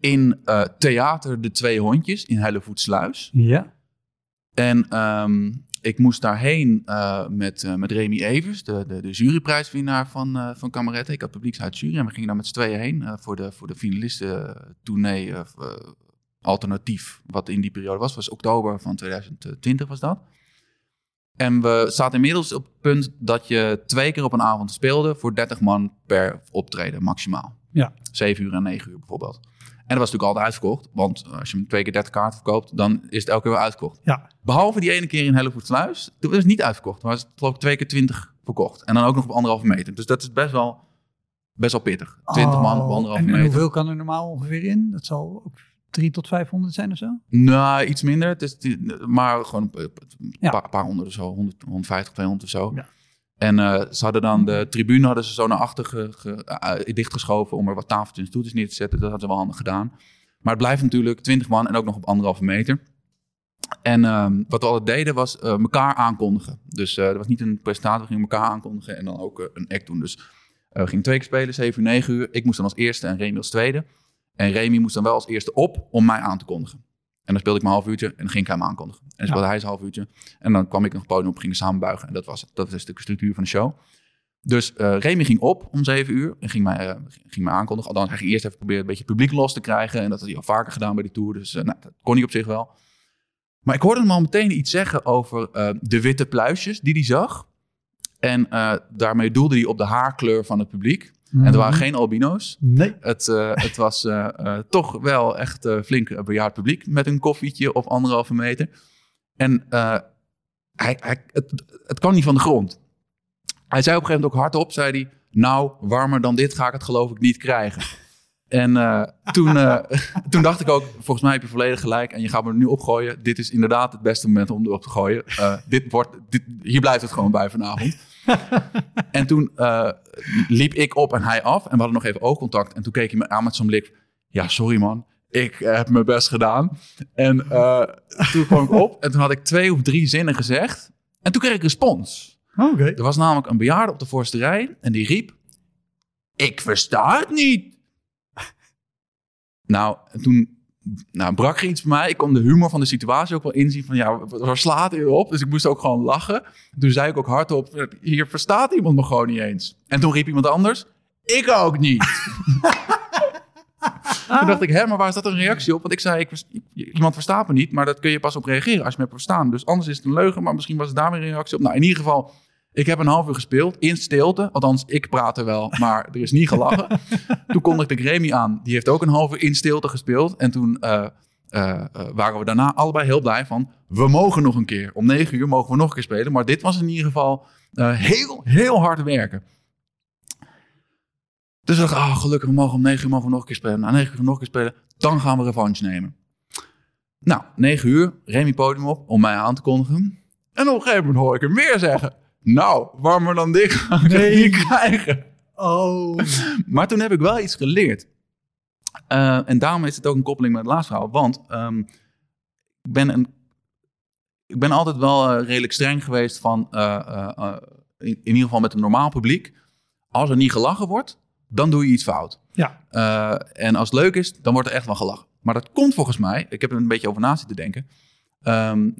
in eh, Theater De Twee Hondjes in Hellevoetsluis.
ja.
En ehm, ik moest daarheen eh, met, eh, met Remy Evers, de, de, de juryprijswinnaar van, eh van Kameretten. Ik had publieksuitjury en we gingen daar met z'n tweeën heen voor de, voor de finalisten-tournee alternatief. Wat in die periode was, was oktober van 2020 was dat. En we zaten inmiddels op het punt dat je twee keer op een avond speelde voor 30 man per optreden maximaal.
Ja.
7 uur en 9 uur bijvoorbeeld. En dat was natuurlijk altijd uitverkocht. Want als je hem twee keer 30 kaarten verkoopt, dan is het elke keer weer uitverkocht.
Ja.
Behalve die ene keer in Hellevoetsluis. Toen was het niet uitverkocht. Maar was het geloof ik twee keer 20 verkocht. En dan ook nog op anderhalve meter. Dus dat is best wel, best wel pittig. 20 man op
Oh,
anderhalve
en, en
meter.
hoeveel kan er normaal ongeveer in? Dat zal ook 3 tot 500 zijn of zo?
Nou, iets minder. Het is, die- maar gewoon een
Ja.
paar, paar honderd of zo. 100, 150, 200 of zo.
Ja.
En eh, ze hadden dan de tribune hadden ze zo naar achter ge, ge- eh, dichtgeschoven om er wat tafeltjes en stoeltjes neer te zetten. Dat hadden ze wel handig gedaan. Maar het blijft natuurlijk 20 man en ook nog op anderhalve meter. En ehm, wat we altijd deden was eh, elkaar aankondigen. Dus eh er was niet een presentatie, we gingen elkaar aankondigen en dan ook eh, een act doen. Dus eh, we gingen twee keer spelen, 7 uur, 9 uur. Ik moest dan als eerste en Remy als tweede. En Remy moest dan wel als eerste op om mij aan te kondigen. En dan speelde ik mijn half uurtje en dan ging ik hem aankondigen. En dan speelde hij zijn half uurtje. En dan kwam ik nog het podium op, gingen samen buigen. En dat was het. Dat is de structuur van de show. Dus eh Remy ging op om zeven uur en ging mij, eh, ging mij aankondigen. Althans, hij ging eerst even proberen een beetje publiek los te krijgen. En dat had hij al vaker gedaan bij die tour. Dus eh, nou, dat kon hij op zich wel. Maar ik hoorde hem al meteen iets zeggen over de witte pluisjes die hij zag. En daarmee doelde hij op de haarkleur van het publiek. En er waren geen albino's.
Nee.
Het, eh, het was eh, eh, toch wel echt flink bejaard publiek met een koffietje of anderhalve meter. En hij, hij, het, het kwam niet van de grond. Hij zei op een gegeven moment ook hardop, zei hij... Nou, warmer dan dit ga ik het geloof ik niet krijgen. En toen, [LAUGHS] toen dacht ik ook, volgens mij heb je volledig gelijk en je gaat me er nu opgooien. Dit is inderdaad het beste moment om erop te gooien. Dit wordt, dit, hier blijft het gewoon bij vanavond. [LAUGHS] en toen eh, liep ik op en hij af en we hadden nog even oogcontact. En toen keek hij me aan met zo'n blik. Ja, sorry man, ik heb mijn best gedaan. En eh, toen kwam ik op en toen had ik twee of drie zinnen gezegd. En toen kreeg ik respons.
Oké.
Er was namelijk een bejaarde op de voorste rij en die riep... Ik versta het niet. Nou, en toen nou, brak er iets bij mij. Ik kon de humor van de situatie ook wel inzien van... ja, waar slaat hij op? Dus ik moest ook gewoon lachen. Toen zei ik ook hardop... hier verstaat iemand me gewoon niet eens. En toen riep iemand anders... Ik ook niet. [LAUGHS] Toen dacht ik, hè, maar waar is dat een reactie op? Want ik zei, ik, iemand verstaat me niet, maar dat kun je pas op reageren als je me hebt verstaan. Dus anders is het een leugen, maar misschien was het daar weer een reactie op. Nou, in ieder geval, ik heb een half uur gespeeld in stilte. Althans, ik praatte wel, maar er is niet gelachen. [LAUGHS] toen kondigde ik Remy aan, die heeft ook een half uur in stilte gespeeld. En toen eh, eh, eh, waren we daarna allebei heel blij van, we mogen nog een keer. Om negen uur mogen we nog een keer spelen. Maar dit was in ieder geval heel, heel hard werken. Dus ik dacht, ah, gelukkig, we mogen om negen uur mogen we nog een keer spelen. Na negen uur nog een keer spelen, dan gaan we revanche nemen. Nou, negen uur, Remy podium op om mij aan te kondigen. En op een gegeven moment hoor ik hem weer zeggen... Nou, warmer dan dit ga ik het
Nee.
krijgen.
Oh.
Maar toen heb ik wel iets geleerd. Eh, en daarom is het ook een koppeling met het laatste verhaal. Want ehm, ik ben een... ik ben altijd wel eh, redelijk streng geweest van, eh, in, in ieder geval met een normaal publiek. Als er niet gelachen wordt, dan doe je iets fout.
Ja.
En als het leuk is, dan wordt er echt wel gelachen. Maar dat komt volgens mij, ik heb er een beetje over na zitten denken. Ehm,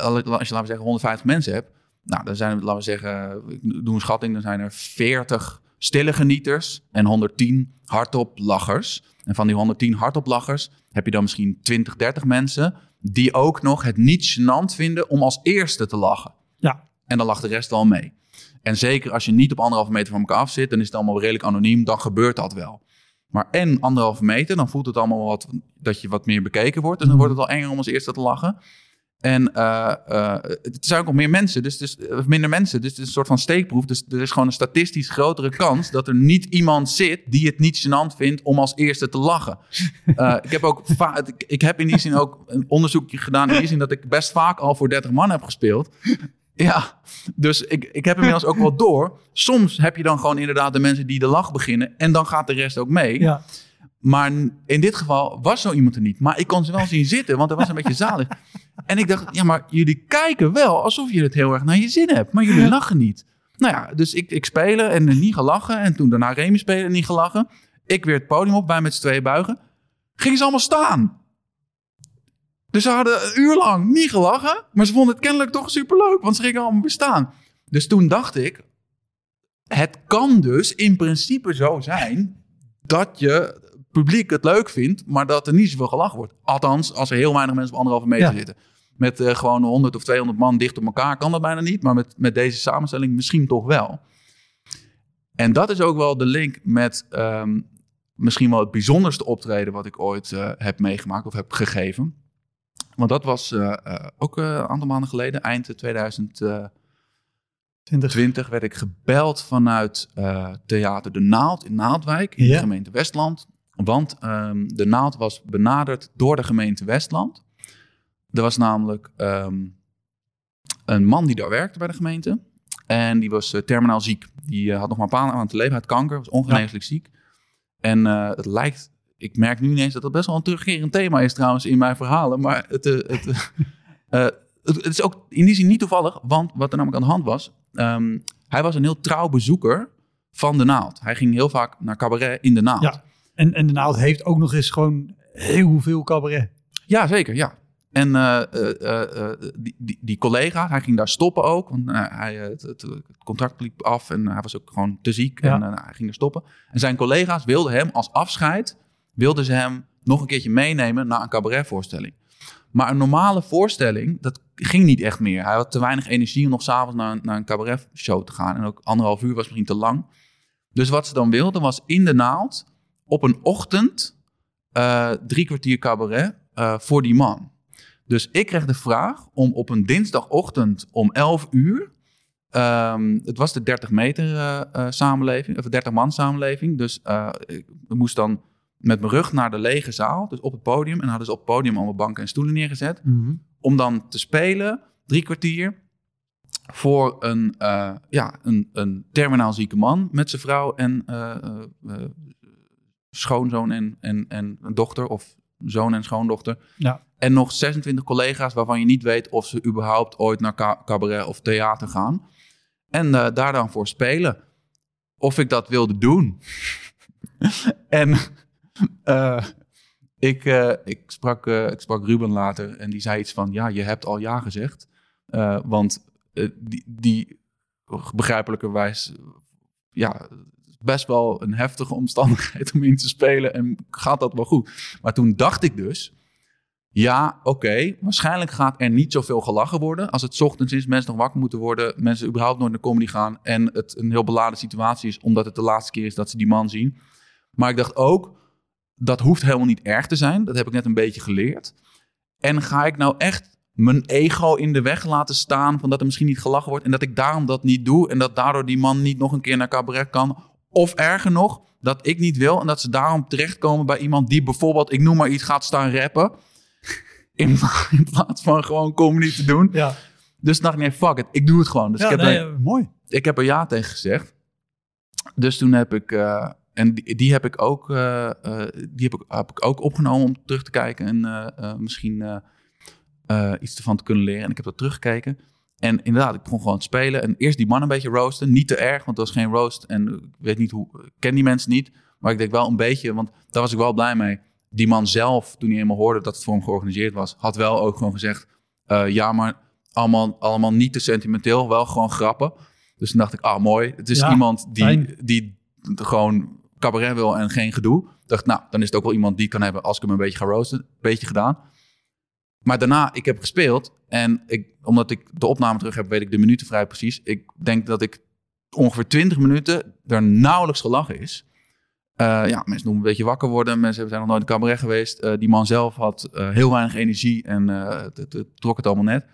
als je, laten we zeggen, 150 mensen hebt. Nou, dan zijn laten we zeggen, ik doe een schatting, dan zijn er 40 stille genieters en 110 hardop lachers. En van die 110 hardop lachers heb je dan misschien 20, 30 mensen die ook nog het niet gênant vinden om als eerste te lachen.
Ja.
En dan lacht de rest wel mee. En zeker als je niet op anderhalve meter van elkaar af zit, dan is het allemaal redelijk anoniem, dan gebeurt dat wel. Maar en anderhalve meter, dan voelt het allemaal wat, dat je wat meer bekeken wordt. En dan wordt het al enger om als eerste te lachen. En eh, het zijn ook nog meer mensen, dus, dus of minder mensen. Dus het is een soort van steekproef. Dus er is gewoon een statistisch grotere kans dat er niet iemand zit die het niet gênant vindt om als eerste te lachen. [LAUGHS] Eh, ik heb ook ik, ik heb in die zin ook een onderzoekje gedaan in die zin dat ik best vaak al voor 30 man heb gespeeld. Ja, dus ik, ik heb inmiddels ook wel door. Soms heb je dan gewoon inderdaad de mensen die de lach beginnen en dan gaat de rest ook mee.
Ja.
Maar in dit geval was zo iemand er niet. Maar ik kon ze wel zien zitten, want dat was een beetje zalig. En ik dacht, ja, maar jullie kijken wel alsof je het heel erg naar je zin hebt. Maar jullie lachen niet. Nou ja, dus ik, ik spelen en niet gelachen. En toen daarna Remy spelen en niet gelachen. Ik weer het podium op, bij met z'n tweeën buigen. Gingen ze allemaal staan. Dus ze hadden een uur lang niet gelachen. Maar ze vonden het kennelijk toch superleuk, want ze gingen allemaal weer staan. Dus toen dacht ik, het kan dus in principe zo zijn dat je publiek het leuk vindt, maar dat er niet zoveel gelachen wordt. Althans, als er heel weinig mensen op anderhalve meter
Ja.
zitten. Met eh, gewoon 100 of 200 man dicht op elkaar kan dat bijna niet. Maar met, met deze samenstelling misschien toch wel. En dat is ook wel de link met ehm, misschien wel het bijzonderste optreden wat ik ooit eh, heb meegemaakt of heb gegeven. Want dat was eh, ook een aantal maanden geleden, eind 2020
20.
werd ik gebeld vanuit Theater De Naald in Naaldwijk in
Ja.
de gemeente Westland. Want ehm, De Naald was benaderd door de gemeente Westland. Er was namelijk ehm, een man die daar werkte bij de gemeente. En die was eh, terminaal ziek. Die eh, had nog maar een paar maanden te leven, had kanker, was ongeneeslijk ziek. En eh, het lijkt, ik merk nu ineens dat dat best wel een terugkerend thema is trouwens in mijn verhalen. Maar het, het, [LAUGHS] het, het is ook in die zin niet toevallig, want wat er namelijk aan de hand was. ehm, hij was een heel trouw bezoeker van de naald. Hij ging heel vaak naar cabaret in de naald.
Ja. En, en de naald heeft ook nog eens gewoon heel veel cabaret.
Ja, zeker, ja. En eh, eh, eh, die, die, die collega, hij ging daar stoppen ook. Want hij, het, contract liep af en hij was ook gewoon te ziek.
Ja.
En hij ging er stoppen. En zijn collega's wilden hem als afscheid, wilden ze hem nog een keertje meenemen naar een cabaretvoorstelling. Maar een normale voorstelling, dat ging niet echt meer. Hij had te weinig energie om nog s'avonds naar, naar een cabaretshow te gaan. En ook anderhalf uur was misschien te lang. Dus wat ze dan wilden was in de naald op een ochtend eh, drie kwartier cabaret eh, voor die man. Dus ik kreeg de vraag om op een dinsdagochtend om 11 uur. ehm, het was de 30 meter eh, samenleving, of 30 man samenleving. Dus ik moest dan met mijn rug naar de lege zaal, dus op het podium. En hadden ze op het podium allemaal banken en stoelen neergezet. Om dan te spelen, drie kwartier, voor een, eh, ja, een, een terminaal zieke man met zijn vrouw en schoonzoon en, en, en een dochter, of zoon en schoondochter.
Ja.
En nog 26 collega's waarvan je niet weet of ze überhaupt ooit naar ca- cabaret of theater gaan. En eh, daar dan voor spelen. Of ik dat wilde doen. [LAUGHS] en eh, ik, eh, ik, sprak, ik sprak Ruben later en die zei iets van... Ja, je hebt al ja gezegd. Want die, die begrijpelijkerwijs... Ja, best wel een heftige omstandigheid [LAUGHS] om in te spelen. En gaat dat wel goed? Maar toen dacht ik dus... Ja, oké. Waarschijnlijk gaat er niet zoveel gelachen worden. Als het ochtends is, mensen nog wakker moeten worden. Mensen überhaupt nooit naar comedy gaan. En het een heel beladen situatie is, omdat het de laatste keer is dat ze die man zien. Maar ik dacht ook, dat hoeft helemaal niet erg te zijn. Dat heb ik net een beetje geleerd. En ga ik nou echt mijn ego in de weg laten staan van dat er misschien niet gelachen wordt. En dat ik daarom dat niet doe. En dat daardoor die man niet nog een keer naar cabaret kan. Of erger nog, dat ik niet wil. En dat ze daarom terechtkomen bij iemand die bijvoorbeeld, ik noem maar iets, gaat staan rappen. [LAUGHS] In, in plaats van gewoon comedy te doen.
Ja,
Dus dacht ik, nee, fuck it. Ik doe het gewoon. Dus
ja
ik, heb
nee, eh, mooi.
ik heb er ja tegen gezegd. Dus toen heb ik... eh, en die, die heb ik ook, eh, eh, die heb ik, heb ik ook opgenomen om terug te kijken. En misschien iets ervan te kunnen leren. En ik heb dat teruggekeken. En inderdaad, ik begon gewoon te spelen. En eerst die man een beetje roosten. Niet te erg, want het was geen roast. En ik weet niet hoe, ik ken die mensen niet. Maar ik denk wel een beetje, want daar was ik wel blij mee. Die man zelf, toen hij eenmaal hoorde dat het voor hem georganiseerd was, had wel ook gewoon gezegd: eh, ja, maar allemaal, allemaal niet te sentimenteel, wel gewoon grappen. Dus toen dacht ik, ah, mooi. Het is
Ja,
iemand die,
fijn.
die gewoon cabaret wil en geen gedoe. Ik dacht, nou, dan is het ook wel iemand die kan hebben als ik hem een beetje ga roosten. Beetje gedaan. Maar daarna, ik heb gespeeld. En ik, omdat ik de opname terug heb, weet ik de minuten vrij precies. Ik denk dat ik ongeveer 20 minuten er nauwelijks gelachen is. Eh, ja, mensen noemen een beetje wakker worden. Mensen zijn nog nooit in cabaret geweest. Eh, die man zelf had eh, heel weinig energie en het, het- het trok het allemaal net.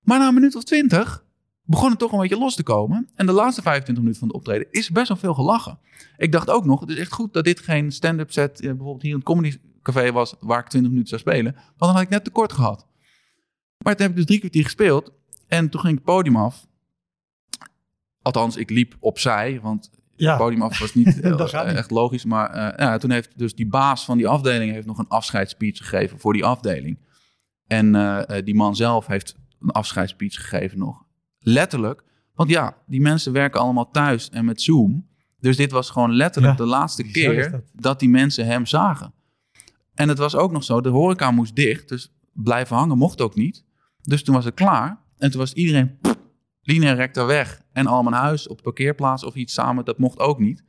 Maar na een minuut of twintig begon het toch een beetje los te komen. En de laatste 25 minuten van de optreden is best wel veel gelachen. Ik dacht ook nog, het is echt goed dat dit geen stand-up set... bijvoorbeeld hier in het Comedy Café was... waar ik 20 minuten zou spelen. Want dan had ik net tekort gehad. Maar toen heb ik dus drie kwartier gespeeld. En toen ging ik het podium af. Althans, ik liep opzij, want
Ja,
het podium af was niet [LAUGHS] eh, echt logisch. Maar eh, ja, toen heeft dus die baas van die afdeling heeft nog een afscheidsspeech gegeven voor die afdeling. En eh, die man zelf heeft een afscheidsspeech gegeven nog. Letterlijk. Want ja, die mensen werken allemaal thuis en met Zoom. Dus dit was gewoon letterlijk
Ja,
de laatste keer
dat.
dat. die mensen hem zagen. En het was ook nog zo, de horeca moest dicht. Dus blijven hangen mocht ook niet. Dus toen was het klaar. En toen was iedereen pff, rector weg. En allemaal naar huis op de parkeerplaats of iets samen. Dat mocht ook niet.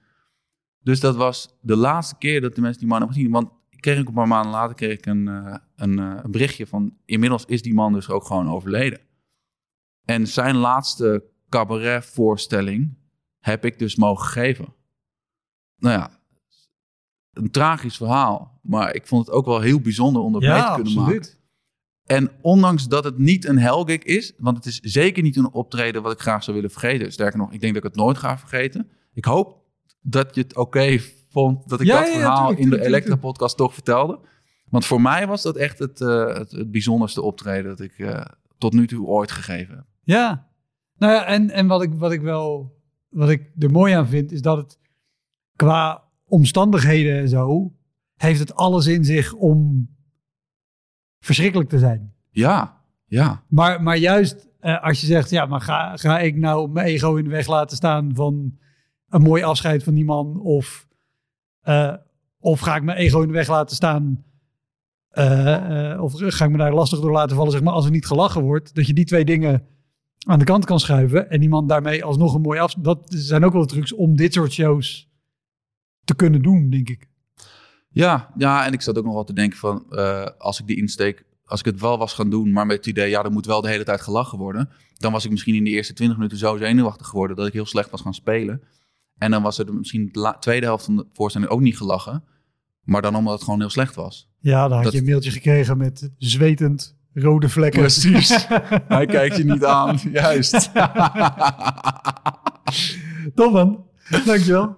Dus dat was de laatste keer dat de mensen die man hebben gezien. Want ik kreeg ik een paar maanden later kreeg ik een, eh, eh, een berichtje van... inmiddels is die man dus ook gewoon overleden. En zijn laatste cabaretvoorstelling heb ik dus mogen geven. Nou ja, een tragisch verhaal. Maar ik vond het ook wel heel bijzonder om dat mee
ja
te kunnen maken.
absoluut.
En ondanks dat het niet een hellgig is, want het is zeker niet een optreden wat ik graag zou willen vergeten. Sterker nog, ik denk dat ik het nooit ga vergeten. Ik hoop dat je het oké vond dat ik
Ja,
dat
ja,
verhaal
tuurlijk,
in de
tuurlijk.
Elektra-podcast toch vertelde. Want voor mij was dat echt het, eh, het, het bijzonderste optreden dat ik eh, tot nu toe ooit gegeven heb.
Ja, nou ja, en, en wat, ik, wat ik wel, wat ik er mooi aan vind, is dat het qua omstandigheden en zo, heeft het alles in zich om verschrikkelijk te zijn.
Ja, ja,
Maar, maar juist eh, als je zegt, ja, maar ga, ga ik nou mijn ego in de weg laten staan van een mooi afscheid van die man? Of, eh, of ga ik mijn ego in de weg laten staan? eh, of ga ik me daar lastig door laten vallen, zeg maar, als er niet gelachen wordt? Dat je die twee dingen aan de kant kan schuiven en die man daarmee alsnog een mooi af. Dat zijn ook wel trucs om dit soort shows te kunnen doen, denk ik.
Ja, ja, en ik zat ook nog wel te denken van, eh, als ik die insteek, als ik het wel was gaan doen, maar met het idee, ja, er moet wel de hele tijd gelachen worden, dan was ik misschien in de eerste 20 minuten zo zenuwachtig geworden dat ik heel slecht was gaan spelen. En dan was er misschien de tweede helft van de voorstelling ook niet gelachen, maar dan omdat het gewoon heel slecht was.
Ja, dan had
Dat-
je een mailtje gekregen met zwetend rode vlekken.
Precies. [LAUGHS] Hij kijkt je niet aan, [LAUGHS] juist.
Top man, dankjewel.